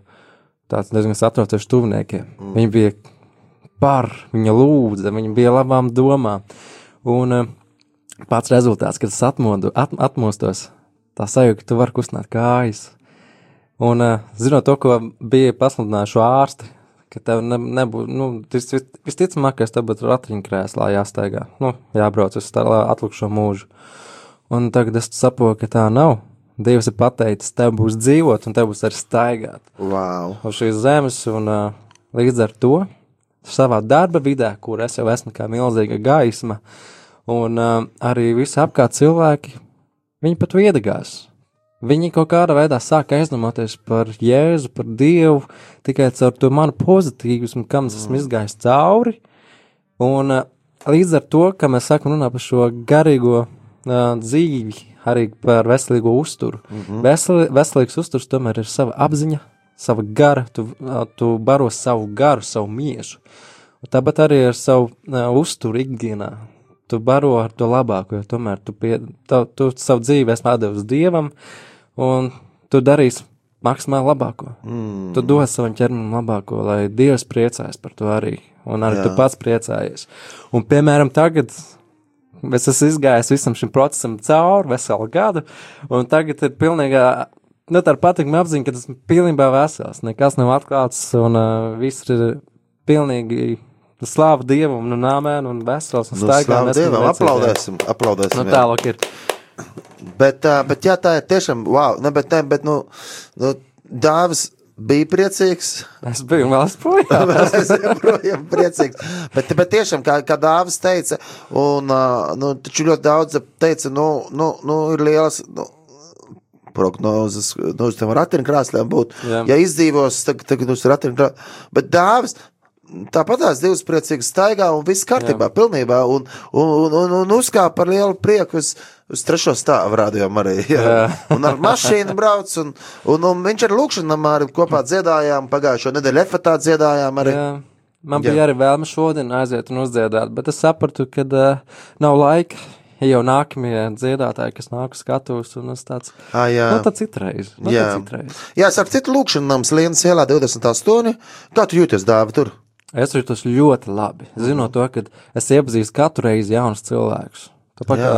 [SPEAKER 2] tāds diezgan satraucošs tuviniekiem. Mm. Viņi bija par, viņa lūdza, viņa bija labām domām. Un uh, pats rezultāts, kad es atmodu, at, atmostos, tā sajūta, ka tu vari kustināt kājas. Un, uh, zinot to, ko bija pasludinājuši ārsti, ka tev ne, nebūs, nu, vis, vis, visticamākais, tev būtu ratiņkrēslā jāsteigā, nu, jābrauc uz tā atlikušo mūžu. Un tagad es saprotu, ka tā nav. Dievs ir pateicis, tev būs dzīvot, un tev būs arī staigāt
[SPEAKER 1] Wow.
[SPEAKER 2] uz šīs zemes, un uh, līdz ar to savā darba vidē, kur es jau esmu kā milzīga gaisma, un uh, arī visi apkārt cilvēki, viņi pat viedagās. Viņi kaut kādā veidā sāk aizdomāties par Jēzu, par Dievu, tikai caur to manu pozitīvismu, kam es esmu izgājis cauri. Un uh, līdz ar to, ka mēs sākam runāt par šo garīgo uh, dzīvi, arī par veselīgo uzturu. Mm -hmm. Veseli, veselīgs uzturs tomēr ir sava apziņa, sava gara, tu, tu baro savu garu, savu miesu. Un Tāpat arī ar savu uh, uzturu ikdienā. Tu baro ar to labāko, jo tomēr tu, pie, tu, tu savu dzīvi esi devis dievam, un tu darīsi maksimāli labāko. Mm. Tu dod savam ķermenim labāko, lai Dievs priecājas par to arī, un arī Jā. tu pats priecājies. Un, piemēram, tagad es esmu izgājis visam šim procesam cauri veselu gadu, un tagad ir pilnīgā. Nu, tā ir patīkama apziņa, ka esmu pilnībā vesels. Nekas nav atklāts, un uh, viss ir pilnīgi slāva dievam, un nāmēn, un vesels. Un
[SPEAKER 1] Nu,
[SPEAKER 2] esmu
[SPEAKER 1] Dievam, aplaudēsim, aplaudēsim.
[SPEAKER 2] Nu, tālāk ir.
[SPEAKER 1] Bet, uh, bet jā, tā ir tiešām, wow, ne, bet, ne, bet, nu, nu Dāvis bija priecīgs.
[SPEAKER 2] Es biju projām. [LAUGHS]
[SPEAKER 1] es joprojām priecīgs. Bet, bet tiešām, kā, kā Dāvis teica, un nu, ļoti daudz teica, nu, nu, nu ir lielas. Nu, Prognozes, nu, uz tām ratiņkrāslēm būtu. Ja izdzīvos, tad, tad uz ratiņkrāslēm. Bet dāvis, tāpat tās divas priecīgas staigā un viss kārtībā,
[SPEAKER 2] Jā.
[SPEAKER 1] pilnībā. Un, un, un, un, un uzkāpa par lielu prieku uz, uz trešo stāvu rādījumā arī. [LAUGHS] Jā.
[SPEAKER 2] Jā.
[SPEAKER 1] un ar mašīnu brauc, un, un, un viņš ar lūkšanām arī kopā dziedājām, pagājušo nedēļu efetā dziedājām arī.
[SPEAKER 2] Jā. Man
[SPEAKER 1] Jā.
[SPEAKER 2] bija arī vēlme šodien aiziet un uzdziedāt, bet es sapratu, ka uh, nav laika. Ja jau nākamie dziedātāji, kas nāk uz skatuves, un es tāds
[SPEAKER 1] Ā, jā.
[SPEAKER 2] nu, tad citreiz. Nu,
[SPEAKER 1] Jā.
[SPEAKER 2] tad citreiz.
[SPEAKER 1] Jā, es ar citu lūkšanu nams Lienas ielā 28. Kā tu jūties, dāvi, tur?
[SPEAKER 2] Es jūtos ļoti labi. Zinot to, ka es iepazīstu katru reizi jaunus cilvēkus. Tāpat kā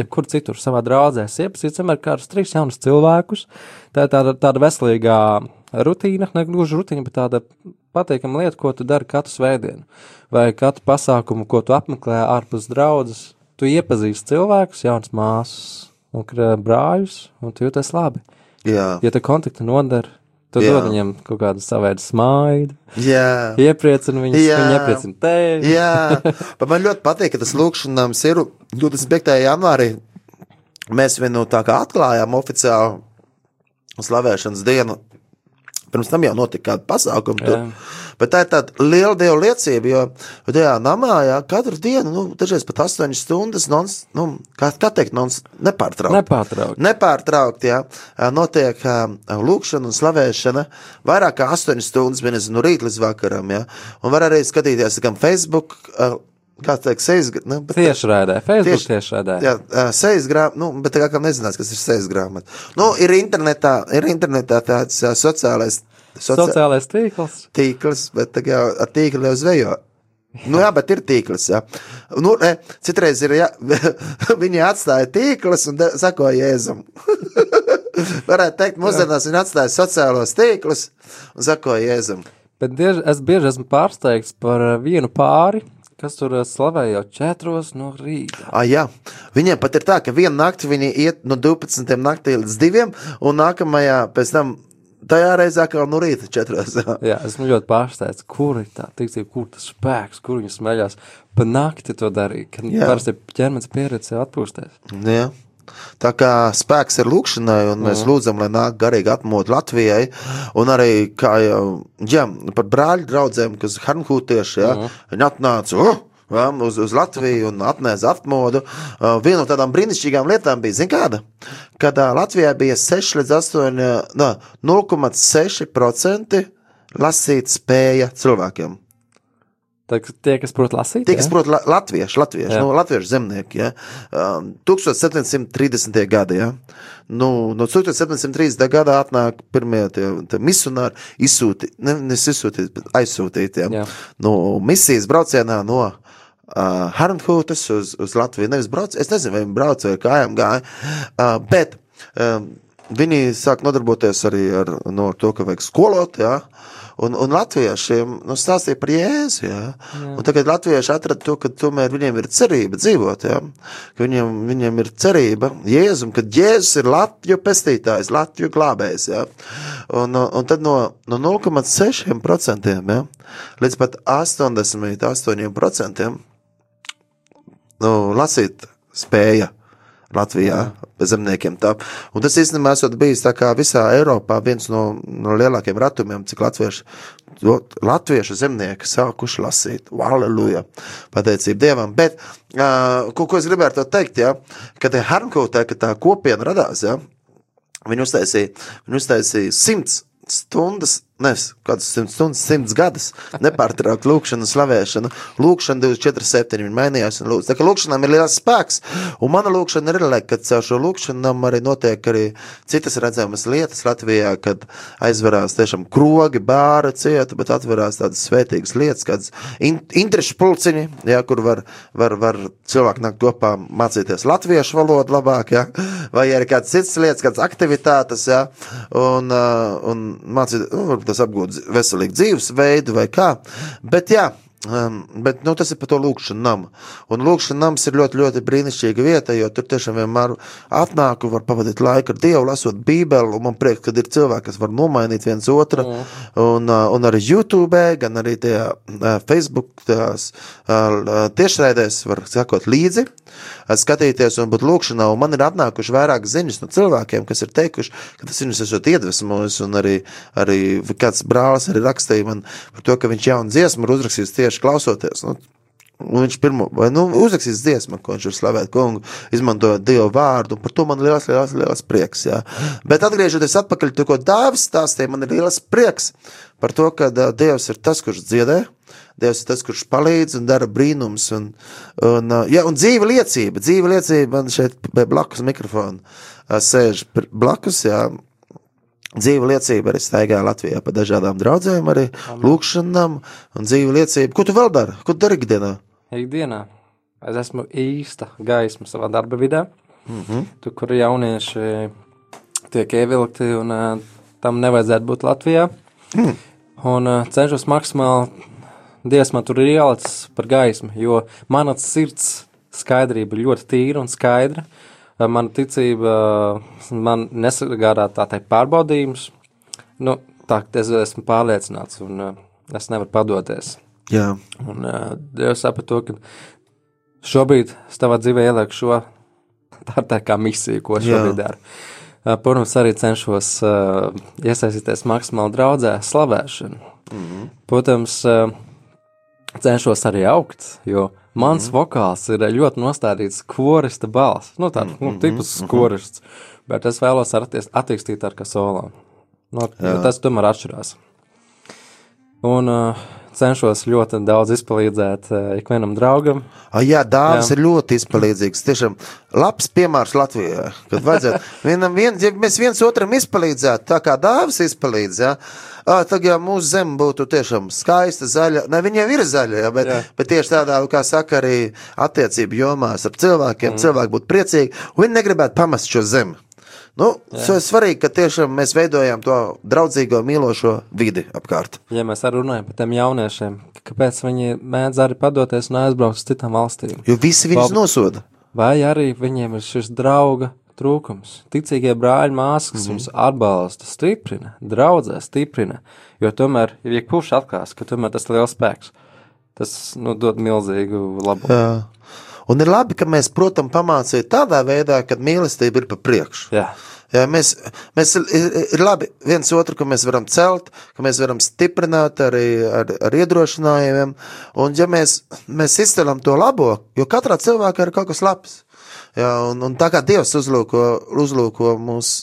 [SPEAKER 2] jebkur citur savā draudzē, es iepazīstu vienmēr kādus trīs jaunus cilvēkus. Tā ir tāda, tāda veselīgā rutīna, ne gluži rutīna, bet tāda patīkama lieta, ko tu dari katru svētdienu, vai katru pasākumu, ko tu apmeklē ārpus draudzes. Tu iepazīsti cilvēkus, jaunas māsas un brāļus, un tu jūties labi.
[SPEAKER 1] Jā,
[SPEAKER 2] Ja tu kontakti nodara, tu
[SPEAKER 1] Jā.
[SPEAKER 2] dod viņiem kaut kādu savaidu smaidu,
[SPEAKER 1] jā.
[SPEAKER 2] iepriecini viņus,
[SPEAKER 1] Jā.
[SPEAKER 2] viņi iepriecina tevi.
[SPEAKER 1] Jā, bet man ļoti patīk, ka tas lūkšanām ir 25. janvārī. Mēs viņu tā kā atklājām oficiāli slavēšanas dienu. Pirms tam jau notika kāda pasākuma. tur. Bet tā ir tāda liela dieva liecība, jo tajā namā jā, katru dienu, nu, dažreiz pat 8 stundas, nons, nu, kā, kā teikt, nons, nepārtraukti.
[SPEAKER 2] Nepārtraukti.
[SPEAKER 1] Nepārtraukti, jā, notiek lūkšana un slavēšana vairāk kā 8 stundas, vienas no rīta līdz vakaram, jā, un var arī skatīties gan Facebook, ā, kā teikt, sejas, gra- nu,
[SPEAKER 2] rādē, Facebook
[SPEAKER 1] Tieši-
[SPEAKER 2] rādē.
[SPEAKER 1] Jā, sejas grāmata, nu, bet tā kā nezinās, kas ir sejas grāmata. Nu, ir internetā, ir internetā tāds sociālais, soci,
[SPEAKER 2] Sociālais tīkls.
[SPEAKER 1] tīkls, bet tā kā ar tīklu jau zvejo. Nu, jā, bet ir tīkls. Jā. Nu, ne, citreiz ir, jā, [LAUGHS] viņi atstāja tīklus un de- sako Jēzum. [LAUGHS] Varētu teikt, mūsdienās viņi atstāja sociālos tīklus un sako Jēzum.
[SPEAKER 2] Bet bieži, es bieži esmu pārsteigts par vienu pāri, kas tur eh, slavē jau četros no rīta.
[SPEAKER 1] Ah, jā, viņiem pat ir tā, ka vienu nakti viņi iet no 12. naktī līdz 2. un nākamajā pēc tam. Tajā reizē kā no rīta četros. [LAUGHS]
[SPEAKER 2] Jā, esmu ļoti pārsteigts, kur ir tā ticība, kur tas spēks, kur viņi smeļās. Pa nakti to darīja, kad parasti ķermenis pieredze sev atpūsties.
[SPEAKER 1] Jā. Tā kā spēks ir lūkšanai, un mēs lūdzam, lai nāk garīgi atmodu Latvijai, un arī kā jā, par brāļu draugiem, kas harnkūtieši, jā, viņi atnāca. Uh! Ja, uz, uz Latviju un atnesa atmodu. Uh, viena no tādām brīnišķīgām lietām bija, zināmā kāda, kad uh, Latvijā bija 6 līdz 8, no, 0,6% lasīt spēja cilvēkiem.
[SPEAKER 2] Tā, tie, kas prot lasīt,
[SPEAKER 1] Tie, kas prot la latviešu, latviešu,
[SPEAKER 2] Jā.
[SPEAKER 1] nu, latviešu zemnieki, ja, um, 1730. gadi, ja, nu, no 1730. gada atnāk pirmie tie, tie misionāri izsūti, ne, nevis izsūtīt, bet aizsūtīt, ja,
[SPEAKER 2] Jā.
[SPEAKER 1] nu, misijas braucienā no uh, Harnhūtas uz, uz Latviju, nevis brauc, es nezinu, vai viņi brauc vai kājām gāja, uh, bet um, viņi sāk nodarboties arī ar, no, ar to, ka vajag skolot, ja, Un, un latviešiem nu, stāstīja par jēzu. Ja? Tagad latvieši atrada to, ka tomēr viņiem ir cerība dzīvot. Ja? Ka viņiem, viņiem ir cerība Jēzum, ka Jēzus ir Latviju pestītājs, Latviju glābējs. Ja? Un, un tad no, no 0,6% ja? līdz pat 88% nu, lasīt spēja. Latvijā bez zemniekiem. Tā. Un tas īstenībā esot bijis tā kā visā Eiropā viens no, no lielākiem ratumiem, cik latvieši, latviešu zemnieki sākuši lasīt. Halleluja! Pateicība Dievam. Bet, uh, ko, ko es gribētu teikt, ja? kad Harnkūtē, kad tā kopiena radās, ja? Viņi uztaisīja, viņi uztaisīja simts stundas, nevis kādas simts stundas, simts gadus nepārtraukt [LAUGHS] lūkšanu un slavēšanu. Lūkšana 24, 7 viņi mainījās un lūdz. Tā kā lūkšanām ir liels spēks, un mana lūkšana ir, lai, kad caur šo lūkšanām arī notiek arī citas redzamas lietas Latvijā, kad aizverās tiešām krogi, bāra cieta, bet atverās tādas svētīgas lietas, kādas in, interešu pulciņi, jā, kur var, var, var cilvēki nākt kopā mācīties latviešu valodu labāk, jā, vai arī kādas citas lietas, kādas aktivitātes, jā, un, un mācīt, nu, varbūt tas apgūt veselīgu dzīvesveidu vai kā, bet jā, Um, bet nu, tas ir par to lūkšanu namu. Un lūkšana nams ir ļoti, ļoti brīnišķīga vieta, jo tur tiešām vienmēr atnāk un var pavadīt laiku ar Dievu, lasot Bībeli. Man prieks, ka ir cilvēki, kas var nomainīt viens otru. Un, uh, un arī YouTube, gan arī tajā uh, Facebook tās, uh, tiešraidēs var sekot līdzi, skatīties un būt lūkšanā. Un man ir atnākuši vairāk ziņas no cilvēkiem, kas ir teikuši, ka tas viņus esot iedvesmojis. Un arī, arī kāds brālis arī rakstīja man par to, ka viņš jaunu dziesmu ir uzrakstījis tieši klausoties. Nu, Un viņš pirmo, vai, nu, uzrakstīs dziesmu, ko viņš ir slavēt kungu, izmantojot Dievu vārdu, par to man ir liels, liels, liels prieks. Jā. Bet atgriežoties atpakaļ, to, ko Dāvis stāstīja, man ir liels prieks par to, ka Dievs ir tas, kurš dziedē, Dievs ir tas, kurš palīdz un dara brīnums. Un, un, uh, jā, un dzīva liecība, dzīva liecība man šeit blakus mikrofona uh, sēž blakus, jā, Dzīva liecība arī staigā Latvijā pa dažādām draudzēm, arī lūkšanām un dzīva liecība. Ko tu vēl dari? Ko tu dari ikdienā?
[SPEAKER 2] Ikdienā es esmu īsta gaisma savā darba vidē, mm. -hmm. tur, kur jaunieši tiek ievilkti, un uh, tam nevajadzētu būt Latvijā. Mm. un cenšos maksimāli Dievs man tur ir ielicis par gaismu, jo mana sirds skaidrība ir ļoti tīra un skaidra. Uh, Mana ticība uh, man nesagādā tā teikt pārbaudījumus. Nu, tā es esmu pārliecināts un uh, es nevaru padoties.
[SPEAKER 1] Jā,
[SPEAKER 2] Un Dievs saprot to, ka šobrīd es tavā dzīvē ielieku šo [LAUGHS] tā, tā kā misiju, ko es
[SPEAKER 1] Jā.
[SPEAKER 2] šobrīd daru. Protams, arī cenšos uh, iesaistīties maksimāli draudzē, slavēšanu. Mm -hmm. Protams, uh, cenšos arī augt, jo mans mm -hmm. vokāls ir ļoti nostādīts korista balss. Nu, tāds mm -hmm. nu, tipisks mm -hmm. korists, bet es vēlos atties- attīstīt ar kā solām. Nu, tas tomēr atšķirās. Un uh, cenšos ļoti daudz izpalīdzēt uh, ikvienam draugam.
[SPEAKER 1] A, jā dāvāns ir ļoti izpalīdzīgs. Tiešām labs piemērs Latvijā. Kad vajadzētu [LAUGHS] vienam, vien, ja mēs viens otram izpalīdzētu, tā kā dāvāns izpalīdz, jā, ā, tad jau mūsu zeme būtu tiešām skaista, zaļa. Ne, viņa jau ir zaļa, jā, bet,
[SPEAKER 2] Jā.
[SPEAKER 1] bet tieši tādā, kā saka, arī attiecību jomās ar cilvēkiem, mm. cilvēki būtu priecīgi, un viņi negribētu pamest šo zemi. Nu, tas ir svarīgi, ka tiešām mēs veidojam to draudzīgo, mīlošo vidi apkārt.
[SPEAKER 2] Ja mēs arī runājam par tiem jauniešiem, kāpēc viņi mēdz arī padoties un aizbraukt uz citām valstīm?
[SPEAKER 1] Jo visi viņus
[SPEAKER 2] Labi.
[SPEAKER 1] nosoda.
[SPEAKER 2] Vai arī viņiem ir šis drauga trūkums? Ticīgie brāļi, māsas, kas viņus atbalsta, stiprina, draudzē, stiprina. Jo tomēr, ja jebkurš atklās, ka tomēr tas ir liels spēks, tas nu, dod milzīgu labumu.
[SPEAKER 1] Jā. Un ir labi, ka mēs, protams, pamācīt tādā veidā, kad mīlestība ir pa priekšu.
[SPEAKER 2] Jā,
[SPEAKER 1] Jā, mēs, mēs ir, ir labi viens otru, ka mēs varam celt, ka mēs varam stiprināt arī ar, ar iedrošinājumiem. Un, ja mēs, mēs izceļam to labo, jo katrā cilvēkā ir kaut kas labs. Jā, un, un tā kā Dievs uzlūko, uzlūko mūs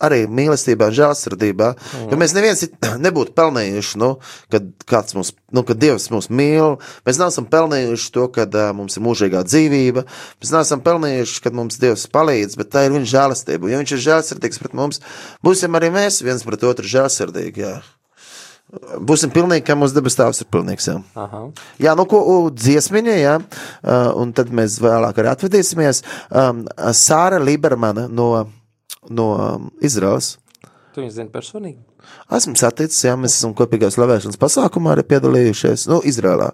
[SPEAKER 1] arī mīlestībā, un žēlsirdībā, jo mēs neviens [CLEARS THROAT] nebūtu pelnījuši, nu, kad mums, nu, kad Dievs mūs mīl, mēs neesam pelnījuši to, kad uh, mums ir mūžīgā dzīvība, mēs neesam pelnījuši, kad mums Dievs palīdz, bet tā ir viņa žēlastība, ja viņš ir žēlsirdīgs pret mums, būsim arī mēs viens pret otru žēlsirdīgi, jā. Būsim pilnīgi, kā mūsu debes tēvs ir pilnīgs, jā.
[SPEAKER 2] aha.
[SPEAKER 1] Jā, nu, ko u, dziesmiņa, jā, un tad mēs vēlāk arī atvedīsimies. Um, Sāra Libermana no, no um, Izraels.
[SPEAKER 2] Tu viņu zini personīgi?
[SPEAKER 1] Esmu saticis, jā, mēs esam kopīgā slavēšanas pasākumā arī piedalījušies, nu, Izrēlā.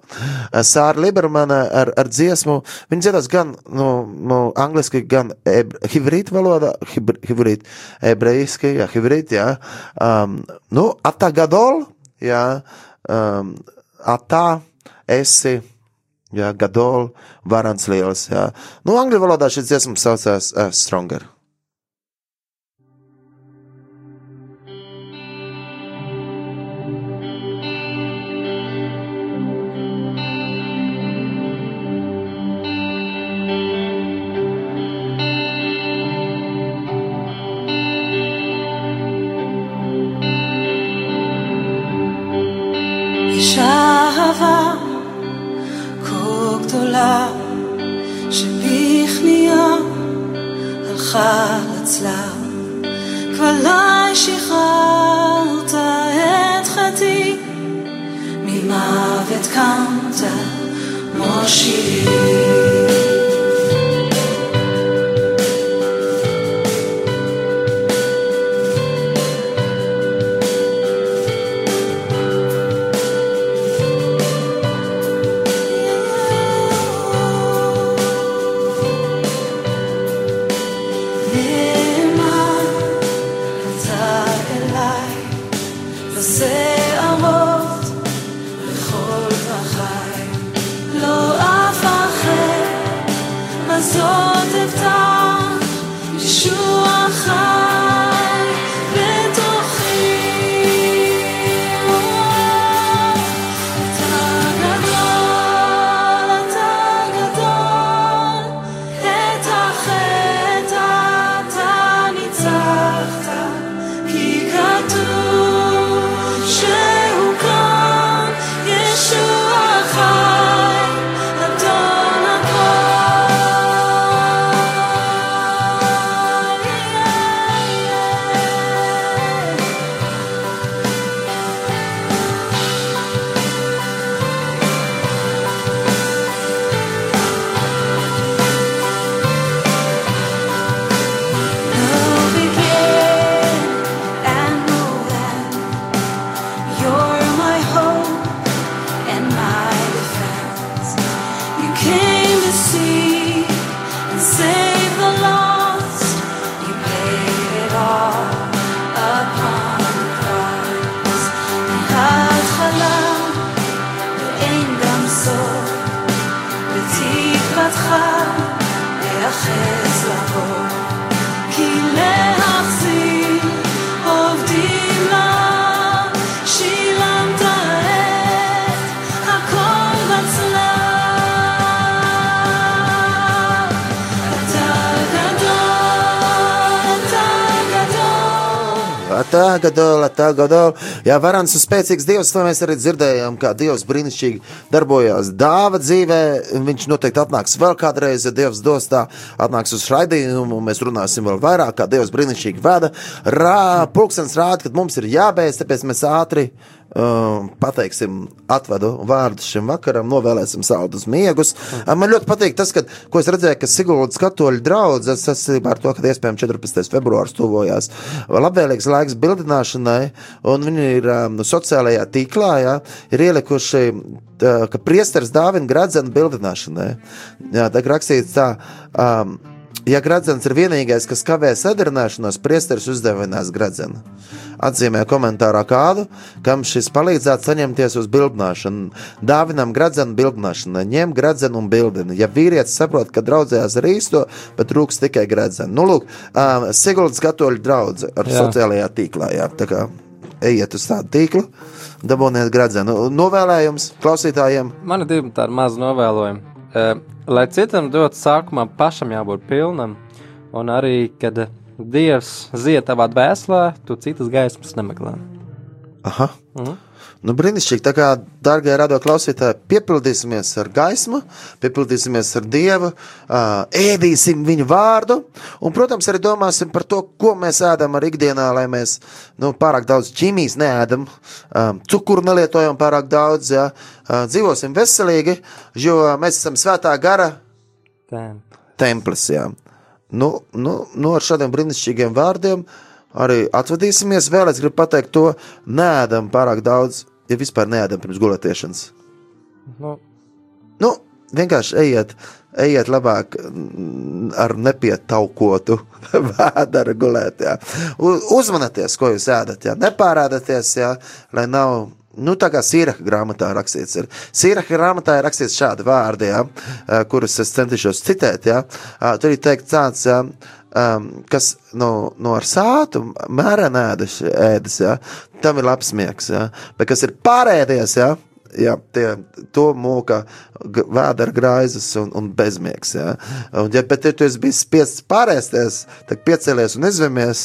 [SPEAKER 1] Sāra Libermana ar, ar dziesmu, viņa dziedās gan, nu, nu angliski, gan hibrītu valodā, hibr, hibrīt, ebrejiski, jā, hibrīt, jā. Um, nu, atā gadol, jā, um, atā esi, jā, gadol, varans liels, jā. Nu, angļu valodā šis dziesmas saucās uh, Stronger. Tagad, tagad, jā, varants un spēcīgs Dievs, to mēs arī dzirdējām, kā Dievs brīnišķīgi darbojās dāva dzīvē, viņš noteikti atnāks vēl kādreiz, ja Dievs dos tā, atnāks uz raidījumu, un mēs runāsim vēl vairāk, kā Dievs brīnišķīgi veda. Rā, pulkstens rāda, ka mums ir jābeidz, tāpēc mēs ātri um, pateiksim, atvedu vārdu šim vakaram, novēlēsim saldus miegus. Um, man ļoti patīk tas, ka, ko es redzēju, ka Siguldas katoļu draudzes saistībā ar to, ka iespējams 14. februārs tuvojās labvēlīgs laiks bildināšanai, un viņi ir um, sociālajā tīklā, jā, ir ielikuši, tā, ka priesteris dāvina gradzenu bildināšanai. Jā, tā rakstīts tā. Um, Ja gradzens ir vienīgais, kas kavē sadarināšanos, priesteris uzdevinās gradzenu. Atzīmē komentārā kādu, kam šis palīdzētu saņemties uz bildināšanu. Dāvinam gradzenu bildināšanai, ņem gradzenu un bildini. Ja vīrietis saprot, ka draudzējās ar īsto, bet trūks tikai gradzenu. Nu, lūk, uh, Siguldas katoļu draudze ar
[SPEAKER 2] Jā.
[SPEAKER 1] sociālajā tīklā, jā, tā kā ejiet uz tādu tīklu, dabūniet gradzenu. Novēlējums klausītājiem.
[SPEAKER 2] Man ir divi tādi mazi novēlojumi. Lai citam dot sākumā pašam jābūt pilnam, un arī, kad Dievs zied tavā dvēselē, tu citas gaismas nemeklē.
[SPEAKER 1] Aha. Nu, brīnišķīgi. Tā kā, darbie radio klausītāji, piepildīsimies ar gaismu, piepildīsimies ar dievu, ēdīsim viņu vārdu, un, protams, arī domāsim par to, ko mēs ēdam ar ikdienā, lai mēs nu, pārāk daudz ķīmijas neēdam, cukuru nelietojam pārāk daudz, ā, dzīvosim veselīgi, jo mēs esam svētā gara
[SPEAKER 2] Tā.
[SPEAKER 1] templis. Jā. Nu, nu, nu, ar šādiem brīnišķīgiem vārdiem arī atvadīsimies. Vēl es gribu pateikt to, nēdam pārāk daudz, ja vispār nēdam pirms gulētiešanas.
[SPEAKER 2] Nu,
[SPEAKER 1] Nu, vienkārši ejiet, ejiet labāk mm, ar nepietaukotu [LAUGHS] vēdera gulēt. Jā. Uzmanieties, ko jūs ēdat, jā. nepārādieties, jā, lai nav. Nu, tā kā sīraka grāmatā rakstīts, ir. Sīraka grāmatā ir rakstīts šādi vārdi, jā, ā, kurus es centīšos citēt. Jā. Ā, Tur ir teikts tāds, jā, um, kas no, no ar sātu mērena ēdas, ēdas jā, tam ir labs miegs. Jā. Bet kas ir pārēdies, jā, Jā, tie, to mūka g- vēdera graizes un, un bezmiegs. Jā. Un, ja, bet, ja tu esi bijis spiests pārēsties, tad piecēlies un izvemies.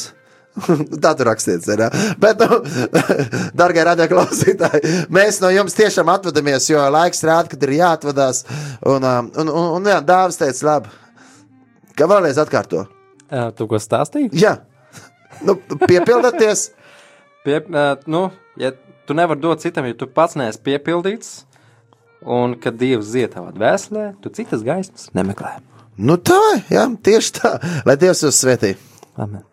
[SPEAKER 1] [LAUGHS] Tā tur rakstīts, ir. jā. Bet, nu, [LAUGHS] darbie radioklausītāji, mēs no jums tiešām atvadamies, jo laiks rāda, kad ir jāatvadās. Un, um, un, un, un jā, dāvāts teica, labi, ka vēlreiz atkārto.
[SPEAKER 2] Tu ko stāstīji?
[SPEAKER 1] Jā, nu, piepildieties.
[SPEAKER 2] Pie, nu, ja tu nevari dot citam, ja tu pats neesi piepildīts, un kad Dievs zied tavā dvēselē, tu citas gaismas nemeklē.
[SPEAKER 1] Nu tā, jā, tieši tā, lai Dievs jūs svētī.
[SPEAKER 2] Amen.